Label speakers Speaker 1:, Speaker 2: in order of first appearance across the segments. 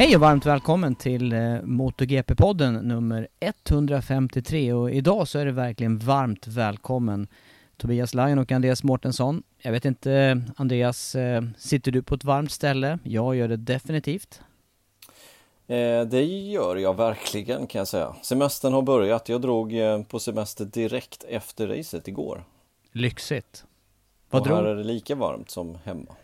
Speaker 1: Hej och varmt välkommen till eh, MotoGP-podden nummer 153 och idag så är det verkligen varmt välkommen Tobias Lajon och Andreas Mårtensson. Jag vet inte, Andreas, eh, sitter du på ett varmt ställe? Jag gör det definitivt.
Speaker 2: Eh, det gör jag verkligen kan jag säga. Semestern har börjat. Jag drog på semester direkt efter racet igår.
Speaker 1: Lyxigt.
Speaker 2: Vad och drog... här är det lika varmt som hemma.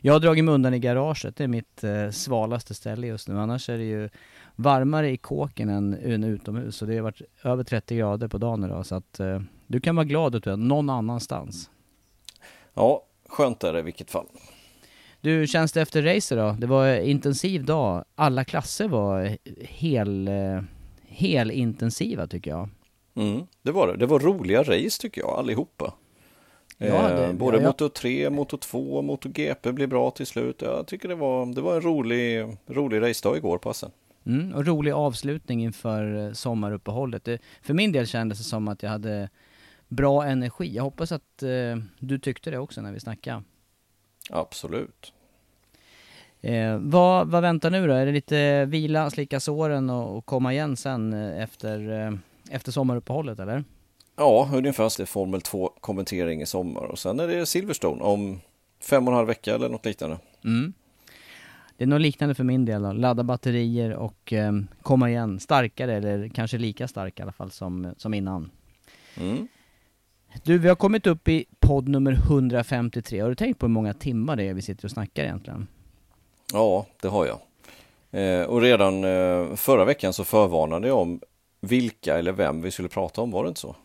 Speaker 1: Jag har dragit mig undan i garaget, det är mitt eh, svalaste ställe just nu. Annars är det ju varmare i kåken än, än utomhus. Så det har varit över 30 grader på dagen idag. Så att eh, du kan vara glad att du är någon annanstans.
Speaker 2: Ja, skönt är det i vilket fall.
Speaker 1: Du, känns det efter racet då? Det var en intensiv dag. Alla klasser var hel, eh, hel intensiva tycker jag.
Speaker 2: Mm, det var det. Det var roliga race tycker jag allihopa. Ja, det, eh, Både ja, ja. Moto 3, Moto 2 och Moto GP blev bra till slut. Jag tycker det var, det var en rolig, rolig racedag igår på Assen.
Speaker 1: Mm, och rolig avslutning inför eh, sommaruppehållet. Det, för min del kändes det som att jag hade bra energi. Jag hoppas att eh, du tyckte det också när vi snackade.
Speaker 2: Absolut.
Speaker 1: Eh, vad, vad väntar nu då? Är det lite vila, slicka såren och, och komma igen sen eh, efter, eh, efter sommaruppehållet eller?
Speaker 2: Ja, ungefär så. Formel 2 kommentering i sommar och sen är det Silverstone om fem och en halv vecka eller något liknande.
Speaker 1: Mm. Det är något liknande för min del då. Ladda batterier och eh, komma igen starkare eller kanske lika stark i alla fall som, som innan. Mm. Du, vi har kommit upp i podd nummer 153. Har du tänkt på hur många timmar det är vi sitter och snackar egentligen?
Speaker 2: Ja, det har jag. Eh, och redan eh, förra veckan så förvarnade jag om vilka eller vem vi skulle prata om, var det inte så?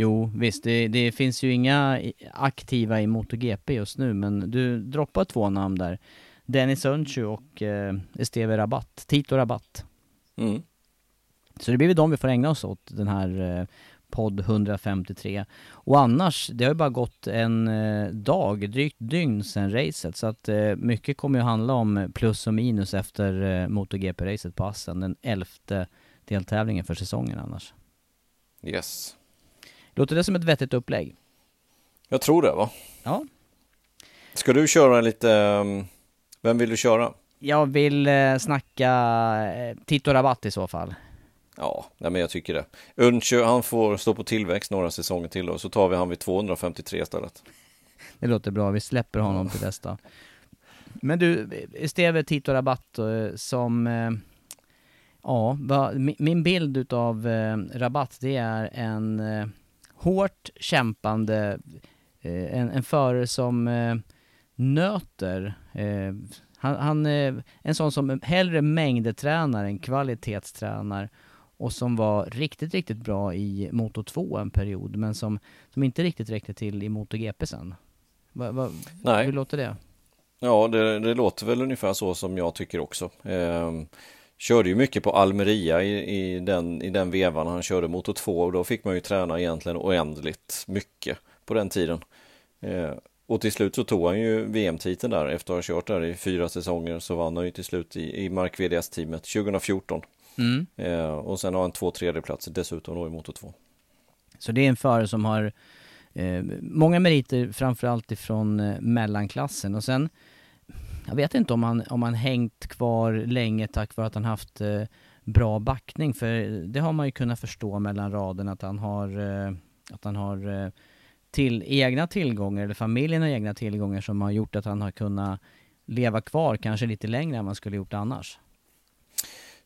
Speaker 1: Jo, visst, det, det, finns ju inga aktiva i MotoGP just nu, men du droppar två namn där. Dennis Önchu och eh, Esteve Rabatt, Tito Rabatt. Mm. Så det blir väl de vi får ägna oss åt, den här eh, podd 153. Och annars, det har ju bara gått en eh, dag, drygt dygn sedan racet, så att eh, mycket kommer ju handla om plus och minus efter eh, MotoGP-racet på Assen, den elfte deltävlingen för säsongen annars.
Speaker 2: Yes.
Speaker 1: Låter det som ett vettigt upplägg?
Speaker 2: Jag tror det va?
Speaker 1: Ja.
Speaker 2: Ska du köra lite, um, vem vill du köra?
Speaker 1: Jag vill eh, snacka eh, Tito Rabatt i så fall.
Speaker 2: Ja, nej men jag tycker det. Unche, han får stå på tillväxt några säsonger till och så tar vi han vid 253 istället.
Speaker 1: Det låter bra, vi släpper honom till dess då. Men du, Esteve Tito Rabatt eh, som Ja, min bild utav eh, Rabatt det är en hårt kämpande, eh, en, en förare som eh, nöter. Eh, han, han är en sån som hellre mängdetränar än kvalitetstränar och som var riktigt, riktigt bra i Moto 2 en period, men som, som inte riktigt räckte till i MotoGP sen. Va, va, Nej. Hur låter det?
Speaker 2: Ja, det, det, låter väl ungefär så som jag tycker också. Eh, körde ju mycket på Almeria i, i, den, i den vevan han körde motor 2 och då fick man ju träna egentligen oändligt mycket på den tiden. Eh, och till slut så tog han ju VM-titeln där efter att ha kört där i fyra säsonger så vann han ju till slut i, i Mark VDS-teamet 2014. Mm. Eh, och sen har han två tredjeplatser dessutom då i Moto 2.
Speaker 1: Så det är en förare som har eh, många meriter framförallt ifrån eh, mellanklassen och sen jag vet inte om han, om han hängt kvar länge tack vare att han haft eh, bra backning för det har man ju kunnat förstå mellan raderna att han har, eh, att han har eh, till egna tillgångar eller familjen har egna tillgångar som har gjort att han har kunnat leva kvar kanske lite längre än man skulle gjort annars.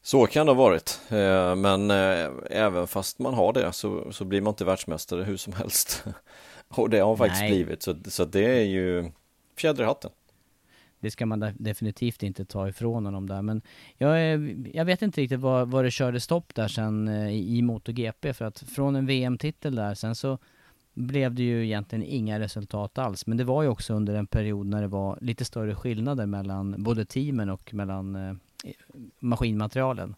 Speaker 2: Så kan det ha varit, eh, men eh, även fast man har det så, så blir man inte världsmästare hur som helst. Och det har han faktiskt Nej. blivit, så, så det är ju fjäder i hatten.
Speaker 1: Det ska man definitivt inte ta ifrån honom där, men jag, jag vet inte riktigt vad, vad det körde stopp där sen eh, i, i MotoGP, för att från en VM-titel där, sen så blev det ju egentligen inga resultat alls. Men det var ju också under en period när det var lite större skillnader mellan både teamen och mellan eh, maskinmaterialen.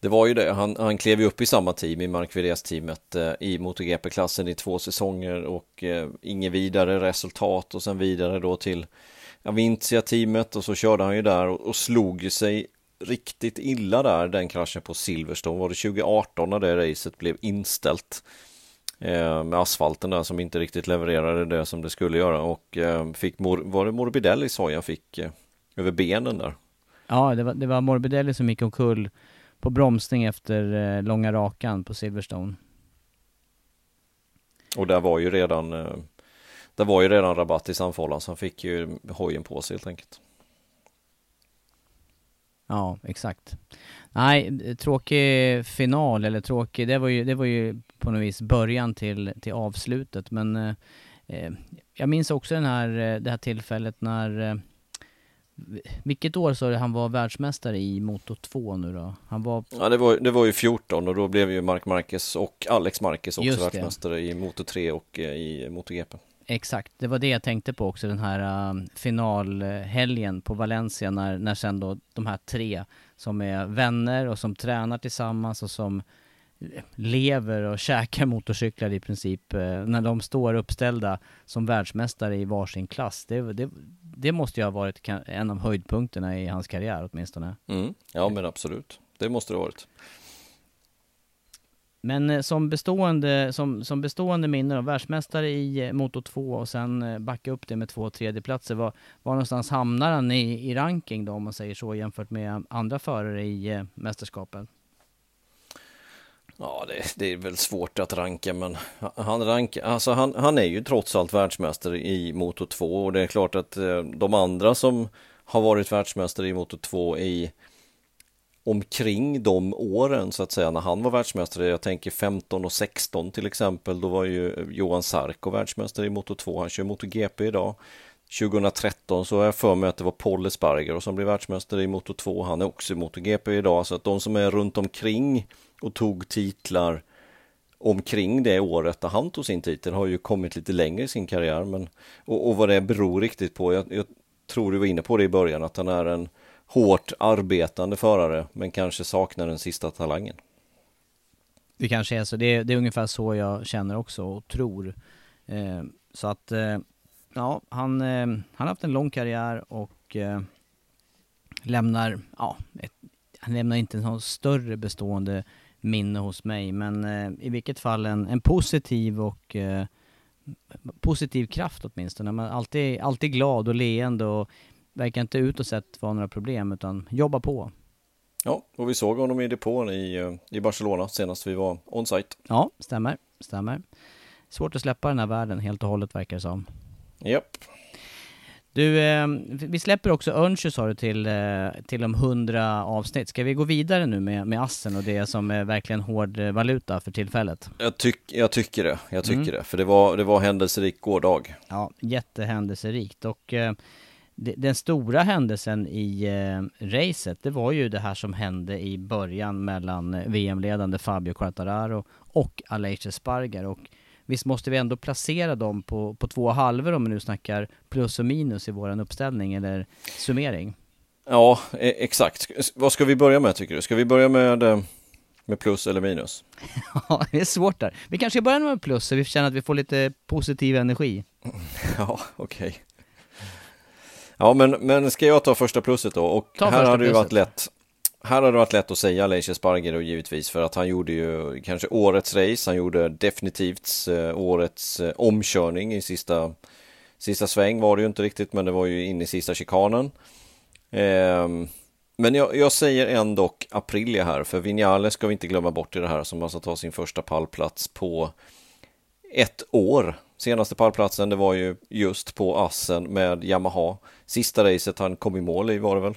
Speaker 2: Det var ju det, han, han klev ju upp i samma team i Mark teamet eh, i MotoGP-klassen i två säsonger och eh, inget vidare resultat och sen vidare då till Avintia-teamet och så körde han ju där och, och slog sig riktigt illa där den kraschen på Silverstone. Var det 2018 när det racet blev inställt eh, med asfalten där som inte riktigt levererade det som det skulle göra? Och eh, fick, var det Morbidelli sa jag fick eh, över benen där?
Speaker 1: Ja, det var, det var Morbidelli som gick omkull på bromsning efter eh, långa rakan på Silverstone.
Speaker 2: Och där var ju redan eh, Det var ju redan rabatt i Sandfållan så han fick ju hojen på sig helt enkelt.
Speaker 1: Ja, exakt. Nej, tråkig final eller tråkig, det var ju, det var ju på något vis början till, till avslutet men eh, jag minns också den här, eh, det här tillfället när eh, vilket år sa du han var världsmästare i Moto 2 nu då? Han var...
Speaker 2: Ja det var, det var ju 14 och då blev ju Mark Marquez och Alex Marquez också världsmästare i Moto 3 och eh, i MotoGP.
Speaker 1: Exakt, det var det jag tänkte på också den här uh, finalhelgen på Valencia när, när sen då de här tre som är vänner och som tränar tillsammans och som eh, lever och käkar motorcyklar i princip uh, när de står uppställda som världsmästare i varsin klass. Det, det, det måste ju ha varit en av höjdpunkterna i hans karriär åtminstone.
Speaker 2: Mm. Ja men absolut, det måste det ha varit.
Speaker 1: Men eh, som bestående, som, som bestående minne av världsmästare i eh, Moto 2 och sen eh, backa upp det med två tredjeplatser. Var, var någonstans hamnar han i, i ranking då om man säger så jämfört med andra förare i mästerskapen?
Speaker 2: Ja, det, det, är väl svårt att ranka, men han, rank, alltså han, han är ju trots allt världsmästare i Moto 2 och det är klart att de andra som har varit världsmästare i Moto 2 i omkring de åren så att säga när han var världsmästare. Jag tänker 15 och 16 till exempel. Då var ju Johan Sarko världsmästare i Moto 2. Han kör MotoGP idag. 2013 så har jag för mig att det var Paul Espargaro som blev världsmästare i Moto 2. Han är också i MotoGP idag så att de som är runt omkring och tog titlar omkring det året där han tog sin titel har ju kommit lite längre i sin karriär. Men, och, och vad det beror riktigt på, jag, jag, tror du var inne på det i början, att han är en hårt arbetande förare men kanske saknar den sista talangen.
Speaker 1: Det kanske är så, det är, det är ungefär så jag känner också och tror. Eh, så att, eh, ja, han, eh, han har haft en lång karriär och eh, lämnar, ja, ett, han lämnar inte någon större bestående minne hos mig. Men eh, i vilket fall en, en positiv och eh, positiv kraft åtminstone. Man är alltid, alltid glad och leende och verkar inte ut och sett vara några problem utan jobba på.
Speaker 2: Ja, och vi såg honom i depån i, eh, i Barcelona senast vi var on-site.
Speaker 1: Ja, stämmer, stämmer. Svårt att släppa den här världen helt och hållet verkar det som.
Speaker 2: Japp.
Speaker 1: Du, eh, vi släpper också Örnskö sa du till, eh, till om 100 avsnitt. Ska vi gå vidare nu med, med Assen och det som är verkligen hård eh, valuta för tillfället?
Speaker 2: Jag, tyck, jag tycker det, jag tycker mm. det. För det var, det var händelserik gårdag.
Speaker 1: Ja, jättehändelserikt och eh, den stora händelsen i eh, racet, det var ju det här som hände i början mellan eh, VM-ledande Fabio Quartararo och Aleix Espargar och visst måste vi ändå placera dem på, på två halvor om vi nu snackar plus och minus i våran uppställning eller summering?
Speaker 2: Ja, e- exakt. Vad ska vi börja med tycker du? Ska vi börja med eh, med plus eller minus?
Speaker 1: Ja, det är svårt där. Vi kanske börjar med plus så vi känner att vi får lite positiv energi.
Speaker 2: Ja, okej. Okay. Ja, men, men ska jag ta första plusset då? Och ta här har det ju varit lätt. Här har det varit lätt att säga Leif Sparger givetvis för att han gjorde ju kanske årets race. Han gjorde definitivt eh, årets eh, omkörning i sista, sista sväng var det ju inte riktigt, men det var ju in i sista chikanen. Eh, men jag, jag säger ändå Aprilia här, för Vinales ska vi inte glömma bort i det här som alltså tar sin första pallplats på ett år. Senaste pallplatsen det var ju just på Assen med Yamaha. Sista racet han kom i mål i var det väl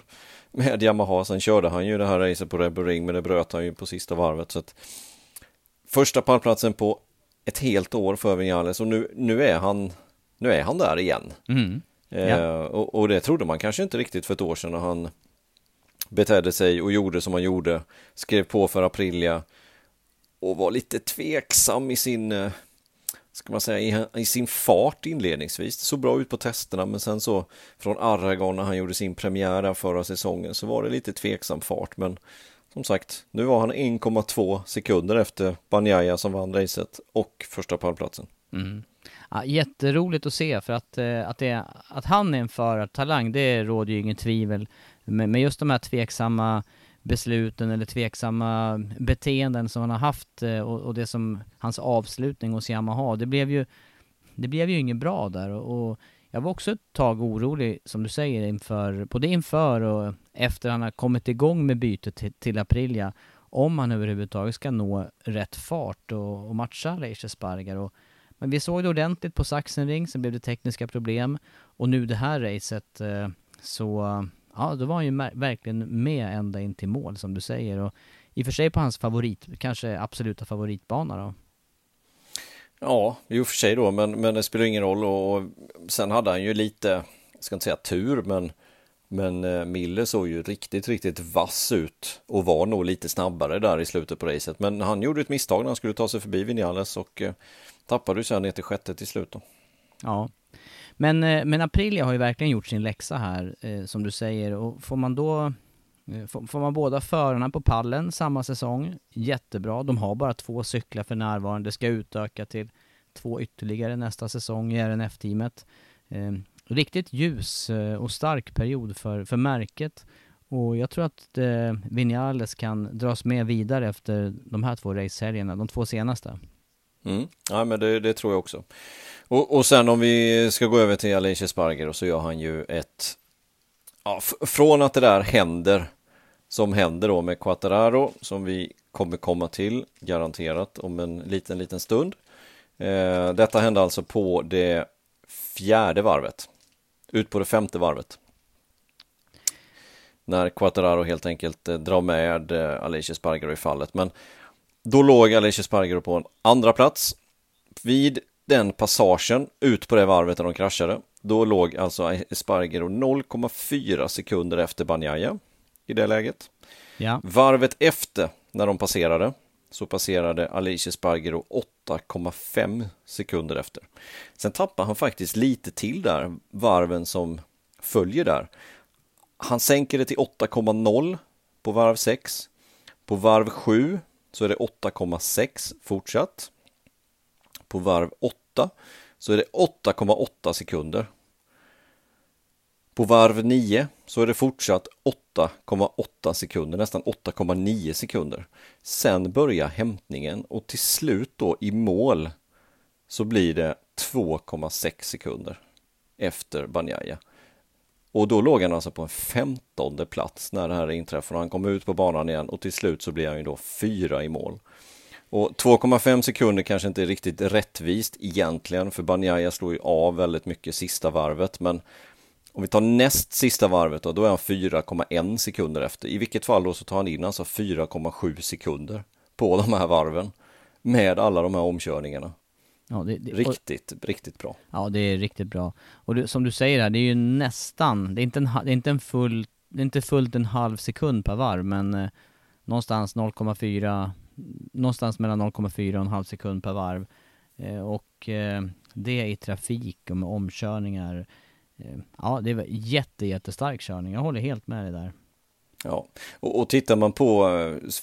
Speaker 2: med Yamaha. Sen körde han ju det här racet på Red Ring men det bröt han ju på sista varvet. Så att första pallplatsen på ett helt år för Vinales och nu, nu, är, han, nu är han där igen. Mm. Ja. Eh, och, och, det trodde man kanske inte riktigt för ett år sedan när han betedde sig och gjorde som han gjorde. Skrev på för Aprilia och var lite tveksam i sin eh, ska man säga, i, i, sin fart inledningsvis. Det såg bra ut på testerna men sen så från Aragon när han gjorde sin premiär där förra säsongen så var det lite tveksam fart men som sagt, nu var han 1,2 sekunder efter Banjaya som vann racet och första pallplatsen. Mm.
Speaker 1: Ja, jätteroligt att se för att, eh, att, det, att han är en förartalang, det råder ju ingen tvivel. Men, men just de här tveksamma besluten eller tveksamma beteenden som han har haft eh, och, och, det som hans avslutning hos Yamaha, det blev ju, det blev ju inget bra där och, och jag var också ett tag orolig, som du säger, inför, både inför och efter han har kommit igång med bytet till, till Aprilia, om han överhuvudtaget ska nå rätt fart och, och matcha Leicester Spargar. Och, men vi såg det ordentligt på Sachsenring, sen blev det tekniska problem och nu det här racet eh, så ja, då var han ju verkligen med ända in till mål som du säger. Och i och för sig på hans favorit, kanske absoluta favoritbana då.
Speaker 2: Ja, i och för sig då, men, men det spelar ingen roll och sen hade han ju lite, jag ska inte säga tur, men men eh, Miller såg ju riktigt, riktigt vass ut och var nog lite snabbare där i slutet på racet. Men han gjorde ett misstag när han skulle ta sig förbi Vinales och eh, tappade sen ner till sjätte till slut då.
Speaker 1: Ja, men, eh, men Aprilia har ju verkligen gjort sin läxa här, eh, som du säger. Och får man då eh, Får man båda förarna på pallen samma säsong, jättebra. De har bara två cyklar för närvarande, ska utöka till två ytterligare nästa säsong i RNF-teamet. Eh, riktigt ljus eh, och stark period för, för märket. Och jag tror att eh, Vinales kan dras med vidare efter de här två racehelgerna, de två senaste.
Speaker 2: Mm. Ja, men det, det tror jag också. Och, och sen om vi ska gå över till Alicia Sparger och så gör han ju ett... Ja, från att det där händer, som händer då med Quattararo, som vi kommer komma till garanterat om en liten, liten stund. Eh, detta hände alltså på det fjärde varvet, ut på det femte varvet. När Quattararo helt enkelt eh, drar med eh, Alicia Sparger i fallet, men då låg Alicia Sparger på en andra plats. Vid den passagen ut på det varvet där de kraschade, då låg alltså Espargaro 0,4 sekunder efter Banjaya i det läget. Ja. Varvet efter, när de passerade, så passerade Alicia Espargaro 8,5 sekunder efter. Sen tappar han faktiskt lite till där, varven som följer där. Han sänker det till 8,0 på varv 6. På varv 7 så är det 8,6 fortsatt. På varv 8 så är det 8,8 sekunder. På varv 9 så är det fortsatt 8,8 sekunder, nästan 8,9 sekunder. Sen börjar hämtningen och till slut då i mål så blir det 2,6 sekunder efter Banjaya. Och då låg han alltså på en femtonde plats när det här inträffade. Han kom ut på banan igen och till slut så blir han ju då fyra i mål. Och 2,5 sekunder kanske inte är riktigt rättvist egentligen för Banjaya slår ju av väldigt mycket sista varvet men om vi tar näst sista varvet då, då är han 4,1 sekunder efter. I vilket fall då så tar han in alltså 4,7 sekunder på de här varven med alla de här omkörningarna. Ja, det, det, riktigt, och, riktigt bra.
Speaker 1: Ja, det är riktigt bra. Och det, som du säger här, det är ju nästan, det är inte en, det är inte en full, det är inte fullt en halv sekund per varv, men eh, någonstans 0,4, någonstans mellan 0,4 och en halv sekund per varv. Eh, och eh, det i trafik och med omkörningar. Eh, ja, det var jätte, jättestark körning. Jag håller helt med dig där.
Speaker 2: Ja, och, och tittar man på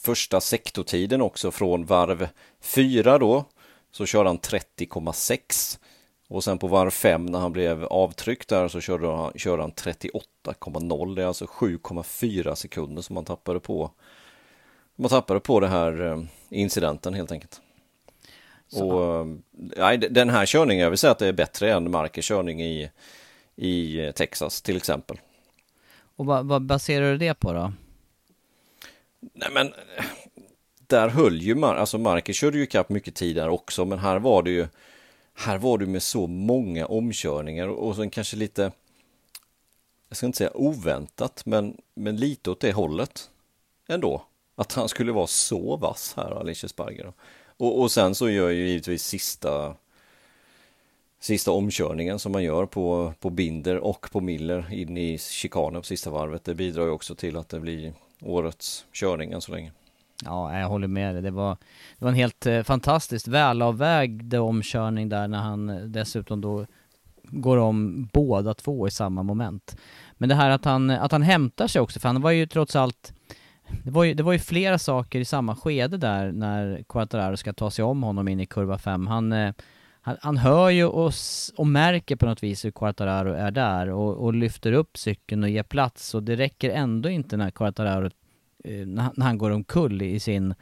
Speaker 2: första sektortiden också från varv 4 då, så kör han 30,6. Och sen på varv 5 när han blev avtryckt där så körde han, körde han 38,0. Det är alltså 7,4 sekunder som han tappade på. Man tappade på det här eh, incidenten helt enkelt. Så. Och, nej, den här körningen, jag vill säga att det är bättre än Markers körning i, i Texas till exempel.
Speaker 1: Och vad, vad baserar du det på då?
Speaker 2: Nej men, där höll ju Mar alltså Marcus körde ju kapp mycket tid där också, men här var det ju här var det med så många omkörningar och sen kanske lite jag ska inte säga oväntat, men, men lite åt det hållet ändå. Att han skulle vara så vass här, Alicia Sparger. Och, och sen så gör ju givetvis sista sista omkörningen som man gör på, på Binder och på Miller in i chikanen på sista varvet. Det bidrar ju också till att det blir årets körning än så länge.
Speaker 1: Ja, jag håller med dig. Det var, det var en helt eh, fantastiskt välavvägd omkörning där när han dessutom då går om båda två i samma moment. Men det här att han, att han hämtar sig också, för han var ju trots allt det var, ju, det var ju flera saker i samma skede där när Quattararo ska ta sig om honom in i kurva 5. Han, eh, han, han hör ju och, och märker på något vis hur Quattararo är där och, och lyfter upp cykeln och ger plats och det räcker ändå inte när Quattararo... Eh, när, han går omkull i sin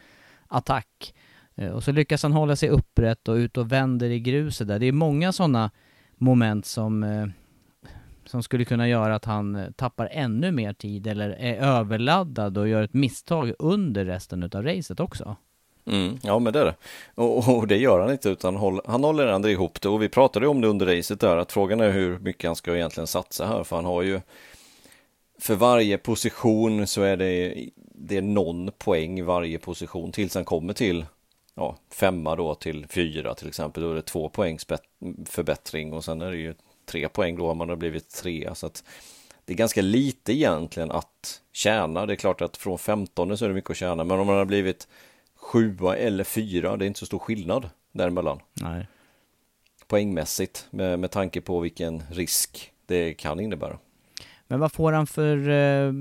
Speaker 1: attack. Eh, och så lyckas han hålla sig upprätt och ut och vänder i gruset där. Det är många sådana moment som, eh, som skulle kunna göra att han eh, tappar ännu mer tid eller är överladdad och gör ett misstag under resten av racet också.
Speaker 2: Mm, ja men det är det. Och, och, det gör han inte utan håll, han håller ändå ihop det och vi pratade om det under racet där att frågan är hur mycket han ska egentligen satsa här för han har ju för varje position så är det, det är någon poäng varje position tills han kommer till ja, femma då till fyra till exempel. Då är det två poängs förbättring och sen är det ju tre poäng då om man har blivit trea. Så att det är ganska lite egentligen att tjäna. Det är klart att från 15 så är det mycket att tjäna, men om man har blivit sjua eller fyra, det är inte så stor skillnad däremellan.
Speaker 1: Nej.
Speaker 2: Poängmässigt med, med tanke på vilken risk det kan innebära.
Speaker 1: Men vad får han för, eh,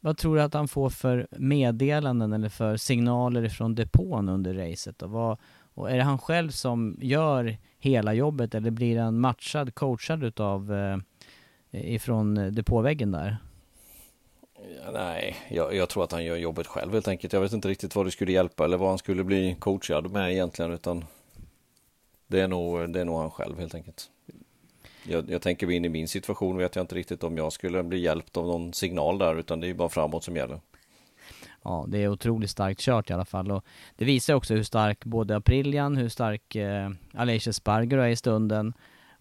Speaker 1: vad tror du att han får för meddelanden eller för signaler ifrån depån under racet? Och, vad, och är det han själv som gör hela jobbet eller blir han matchad, coachad utav eh, ifrån depåväggen där?
Speaker 2: Ja, nej, jag, jag, tror att han gör jobbet själv helt enkelt. Jag vet inte riktigt vad det skulle hjälpa eller vad han skulle bli coachad med egentligen utan det är nog, det är nog han själv helt enkelt. Jag, jag tänker in i min situation vet jag inte riktigt om jag skulle bli hjälpt av någon signal där utan det är bara framåt som gäller.
Speaker 1: Ja, det är otroligt starkt kört i alla fall och det visar också hur stark både Aprilian, hur stark eh, Alicia Sparger är i stunden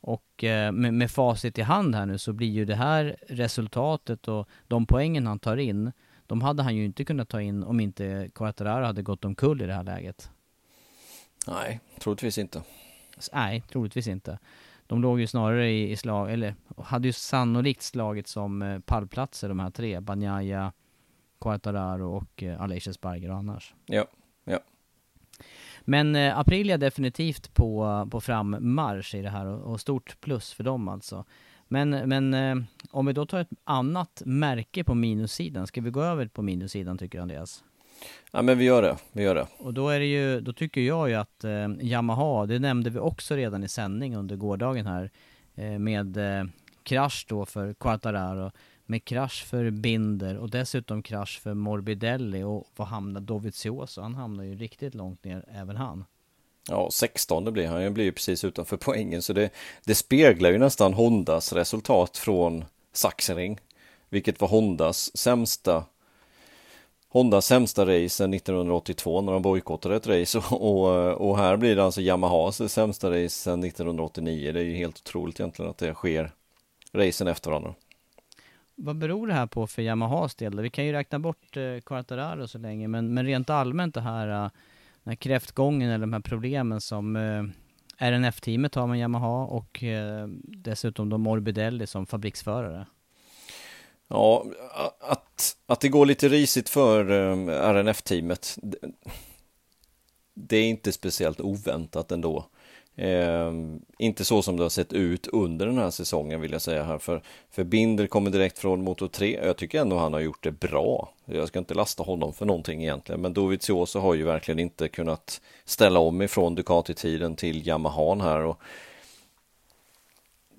Speaker 1: och eh, med, med facit i hand här nu så blir ju det här resultatet och de poängen han tar in, de hade han ju inte kunnat ta in om inte Quattararo hade gått omkull i det här läget.
Speaker 2: Nej, troligtvis inte.
Speaker 1: Nej, troligtvis inte. De låg ju snarare i, i slag, eller hade ju sannolikt slagit som eh, pallplatser de här tre, Banjaya, Quattararo och eh, Alicia Sparger annars.
Speaker 2: Ja, ja.
Speaker 1: Men eh, Aprilia definitivt på, på frammarsch i det här och, och stort plus för dem alltså. Men, men eh, om vi då tar ett annat märke på minussidan, ska vi gå över på minussidan tycker Andreas?
Speaker 2: Ja men vi gör det, vi gör det.
Speaker 1: Och då är det ju, då tycker jag ju att eh, Yamaha, det nämnde vi också redan i sändning under gårdagen här, eh, med eh, krasch då för Quartararo med krasch för Binder och dessutom krasch för Morbidelli och var hamnar Dovizioso? Han hamnar ju riktigt långt ner, även han.
Speaker 2: Ja, 16 det blir han. Han blir ju precis utanför poängen så det, det speglar ju nästan Hondas resultat från Sachsenring. Vilket var Hondas sämsta Hondas sämsta race sedan 1982 när de bojkottade ett race och, och, och här blir det alltså Yamahas sämsta race sedan 1989. Det är ju helt otroligt egentligen att det sker racen efter varandra.
Speaker 1: Vad beror det här på för Yamahas del? Vi kan ju räkna bort eh, Quartararo så länge, men, men rent allmänt det här, uh, den här kräftgången eller de här problemen som eh, uh, RNF-teamet har med Yamaha och uh, dessutom då Morbidelli som fabriksförare.
Speaker 2: Ja, att, att det går lite risigt för uh, RNF-teamet, det, det är inte speciellt oväntat ändå. Eh, inte så som det har sett ut under den här säsongen vill jag säga här. För, för Binder kommer direkt från Moto 3. Jag tycker ändå han har gjort det bra. Jag ska inte lasta honom för någonting egentligen, men Dovizioso har ju verkligen inte kunnat ställa om ifrån Ducati-tiden till Yamahan här och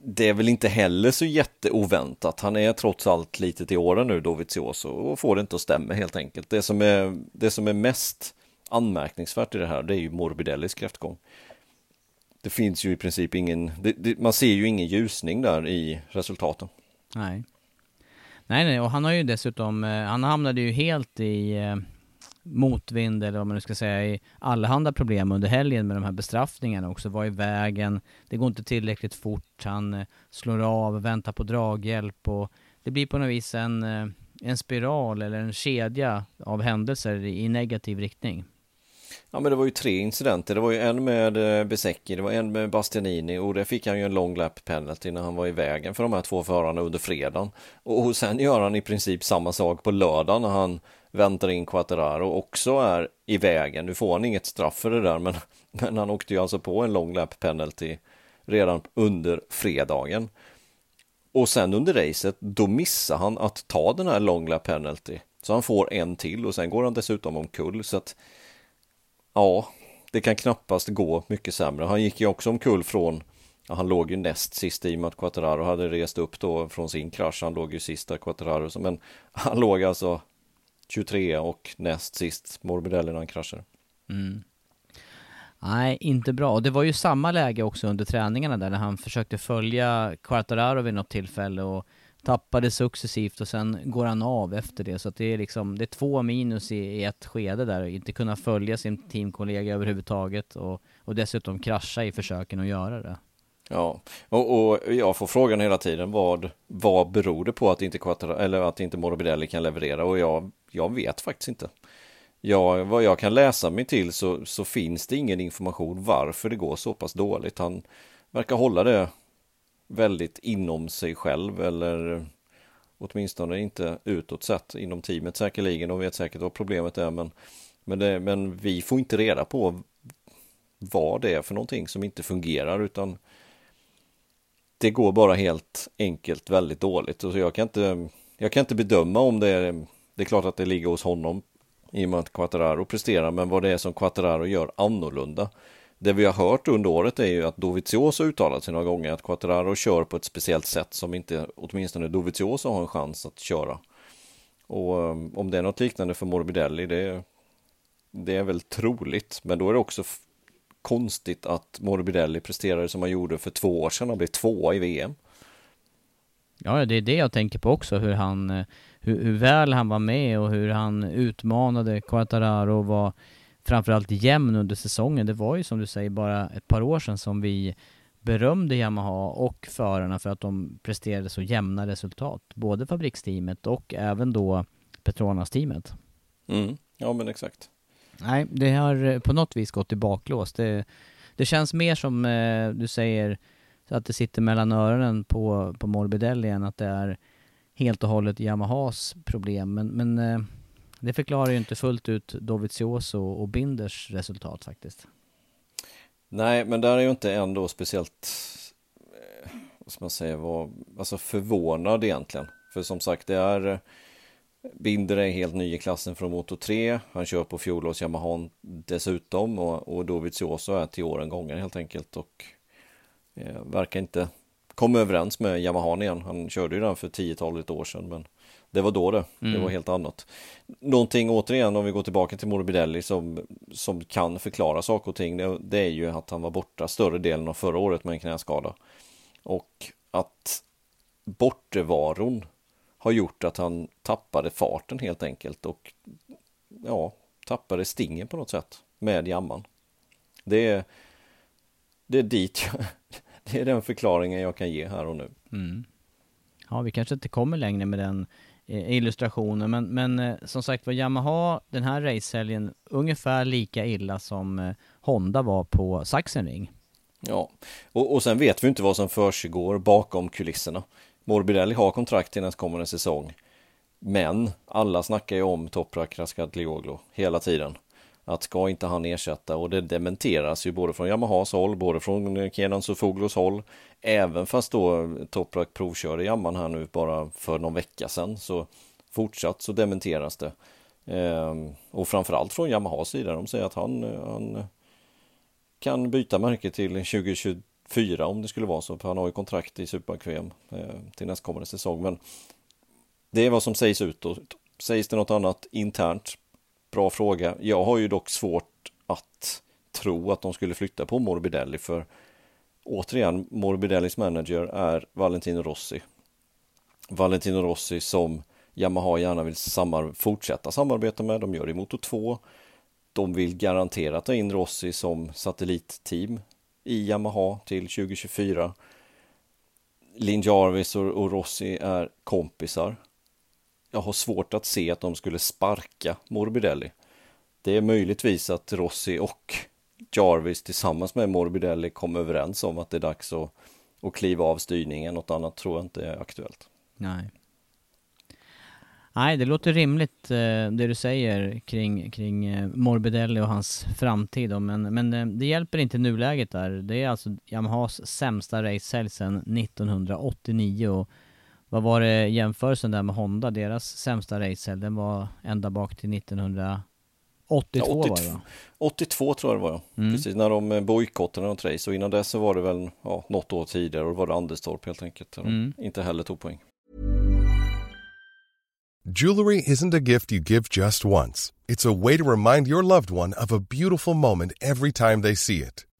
Speaker 2: det är väl inte heller så jätteoväntat. Han är trots allt lite till åren nu, Dovizioso, och får det inte att stämma helt enkelt. Det som är, det som är mest anmärkningsvärt i det här, det är ju Morbidellis kräftgång. Det finns ju i princip ingen, det, det, man ser ju ingen ljusning där i resultaten.
Speaker 1: Nej. Nej, nej, och han har ju dessutom, eh, han hamnade ju helt i eh, motvind eller vad man nu ska säga i allehanda problem under helgen med de här bestraffningarna också. Var i vägen, det går inte tillräckligt fort, han eh, slår av, väntar på draghjälp och det blir på något vis en, en spiral eller en kedja av händelser i negativ riktning.
Speaker 2: Ja men det var ju tre incidenter. Det var ju en med eh, Besecki, det var en med Bastianini och det fick han ju en long lap penalty när han var i vägen för de här två förarna under fredagen. Och sen gör han i princip samma sak på lördagen när han väntar in Quattararo och också är i vägen. Nu får han inget straff för det där men, men han åkte ju alltså på en long lap penalty redan under fredagen. Och sen under racet, då missar han att ta den här long lap penalty. Så han får en till och sen går han dessutom omkull. Så att Ja, det kan knappast gå mycket sämre. Han gick ju också omkull från ja, han låg ju näst sist i och med att Quattararo hade rest upp då från sin krasch. Han låg ju sista Quattararo, men han låg alltså 23 och näst sist Morbidelli när han kraschade.
Speaker 1: Mm. Nej, inte bra. Det var ju samma läge också under träningarna där när han försökte följa Quartararo vid något tillfälle och tappade successivt och sen går han av efter det. Så att det är liksom, det är två minus i, i ett skede där, inte kunna följa sin teamkollega överhuvudtaget och, och dessutom krascha i försöken att göra det.
Speaker 2: Ja, och, och jag får frågan hela tiden vad, vad beror det på att inte, Quattro, eller att inte Morbidelli kan leverera och jag, jag vet faktiskt inte. Jag, vad jag kan läsa mig till så, så finns det ingen information varför det går så pass dåligt. Han verkar hålla det väldigt inom sig själv eller åtminstone inte utåt sett inom teamet säkerligen. De vet säkert vad problemet är men, men, det, men vi får inte reda på vad det är för någonting som inte fungerar utan det går bara helt enkelt väldigt dåligt. Och så jag kan inte jag kan inte bedöma om det är det är klart att det ligger hos honom i och med att Quattararo presterar men vad det är som Quattararo gör annorlunda det vi har hört under året är ju att Dovizioso uttalat sig några gånger att Quattararo kör på ett speciellt sätt som inte åtminstone Dovizioso har en chans att köra. Och eh, om det är något liknande för Morbidelli, det, det är väl troligt. Men då är det också konstigt att Morbidelli presterade som han gjorde för två år sedan och blev tvåa i VM.
Speaker 1: Ja, det är det jag tänker på också, hur han, eh, hur, hur väl han var med och hur han utmanade Quattararo och var framförallt jämn under säsongen. Det var ju som du säger bara ett par år sedan som vi berömde Yamaha och förarna för att de presterade så jämna resultat. Både fabriksteamet och även då Petronas-teamet.
Speaker 2: Mm. Ja men exakt.
Speaker 1: Nej, det har på något vis gått i baklås. Det, det känns mer som eh, du säger att det sitter mellan öronen på, på Morbidelli än att det är helt och hållet Yamahas problem. Men, men eh, det förklarar ju inte fullt ut Dovizioso och Binders resultat faktiskt.
Speaker 2: Nej, men där är ju inte ändå speciellt, eh, vad ska man säga, var, alltså förvånad egentligen. För som sagt, det är eh, Binder är helt ny i klassen från Moto 3. Han kör på fjolårs Yamaha dessutom och, och Dovizioso är till åren gången helt enkelt och eh, verkar inte komma överens med Yamaha igen. Han körde ju den för tiotalet år sedan men det var då det, mm. det var helt annat. Någonting återigen om vi går tillbaka till Morbidelli som, som kan förklara saker och ting, det, det är ju att han var borta större delen av förra året med en knäskada. Och att bortevaron har gjort att han tappade farten helt enkelt och ja, tappade stingen på något sätt med jamman. Det är, det är dit jag, det är den förklaringen jag kan ge här och nu.
Speaker 1: Mm. Ja, vi kanske inte kommer längre med den illustrationer. Men, men eh, som sagt var, Yamaha den här racehelgen ungefär lika illa som eh, Honda var på Sachsenring.
Speaker 2: Ja, och, och sen vet vi inte vad som försiggår bakom kulisserna. Morbidelli har kontrakt till nästkommande säsong. Men alla snackar ju om Toprak Raskatlioglu hela tiden. Att ska inte han ersätta och det dementeras ju både från Yamahas håll, både från Kenan Sofoglos håll. Även fast då Toprak provkörde Yamaha här nu bara för någon vecka sedan så fortsatt så dementeras det. Eh, och framförallt från Yamahas sida, de säger att han, han kan byta märke till 2024 om det skulle vara så, för han har ju kontrakt i Super-QM eh, till nästkommande säsong. Men det är vad som sägs utåt. Sägs det något annat internt? Bra fråga. Jag har ju dock svårt att tro att de skulle flytta på Morbidelli för återigen, Morbidellis manager är Valentino Rossi. Valentino Rossi som Yamaha gärna vill samar fortsätta samarbeta med. De gör det i Moto 2. De vill garanterat ta in Rossi som satellitteam i Yamaha till 2024. Lin Jarvis och, och Rossi är kompisar. Jag har svårt att se att de skulle sparka Morbidelli. Det är möjligtvis att Rossi och Jarvis tillsammans med Morbidelli kom överens om att det är dags att, att kliva av styrningen. Något annat tror jag inte är aktuellt.
Speaker 1: Nej. Nej, det låter rimligt eh, det du säger kring, kring eh, Morbidelli och hans framtid då, men, men eh, det hjälper inte nuläget där. Det är alltså Yamahas sämsta racehelg sedan 1989 och vad var det jämförelsen där med Honda? Deras sämsta racehelg, den var ända bak till 1982 ja, 82, var det va?
Speaker 2: 82 tror jag det var ja. Mm. Precis, när de bojkottade något race och innan dess så var det väl ja, något år tidigare och då var det Anderstorp helt enkelt. De mm. inte heller tog poäng.
Speaker 3: Jewelry isn't a gift you give just once. It's a way to remind your loved one of a beautiful moment every time they see it.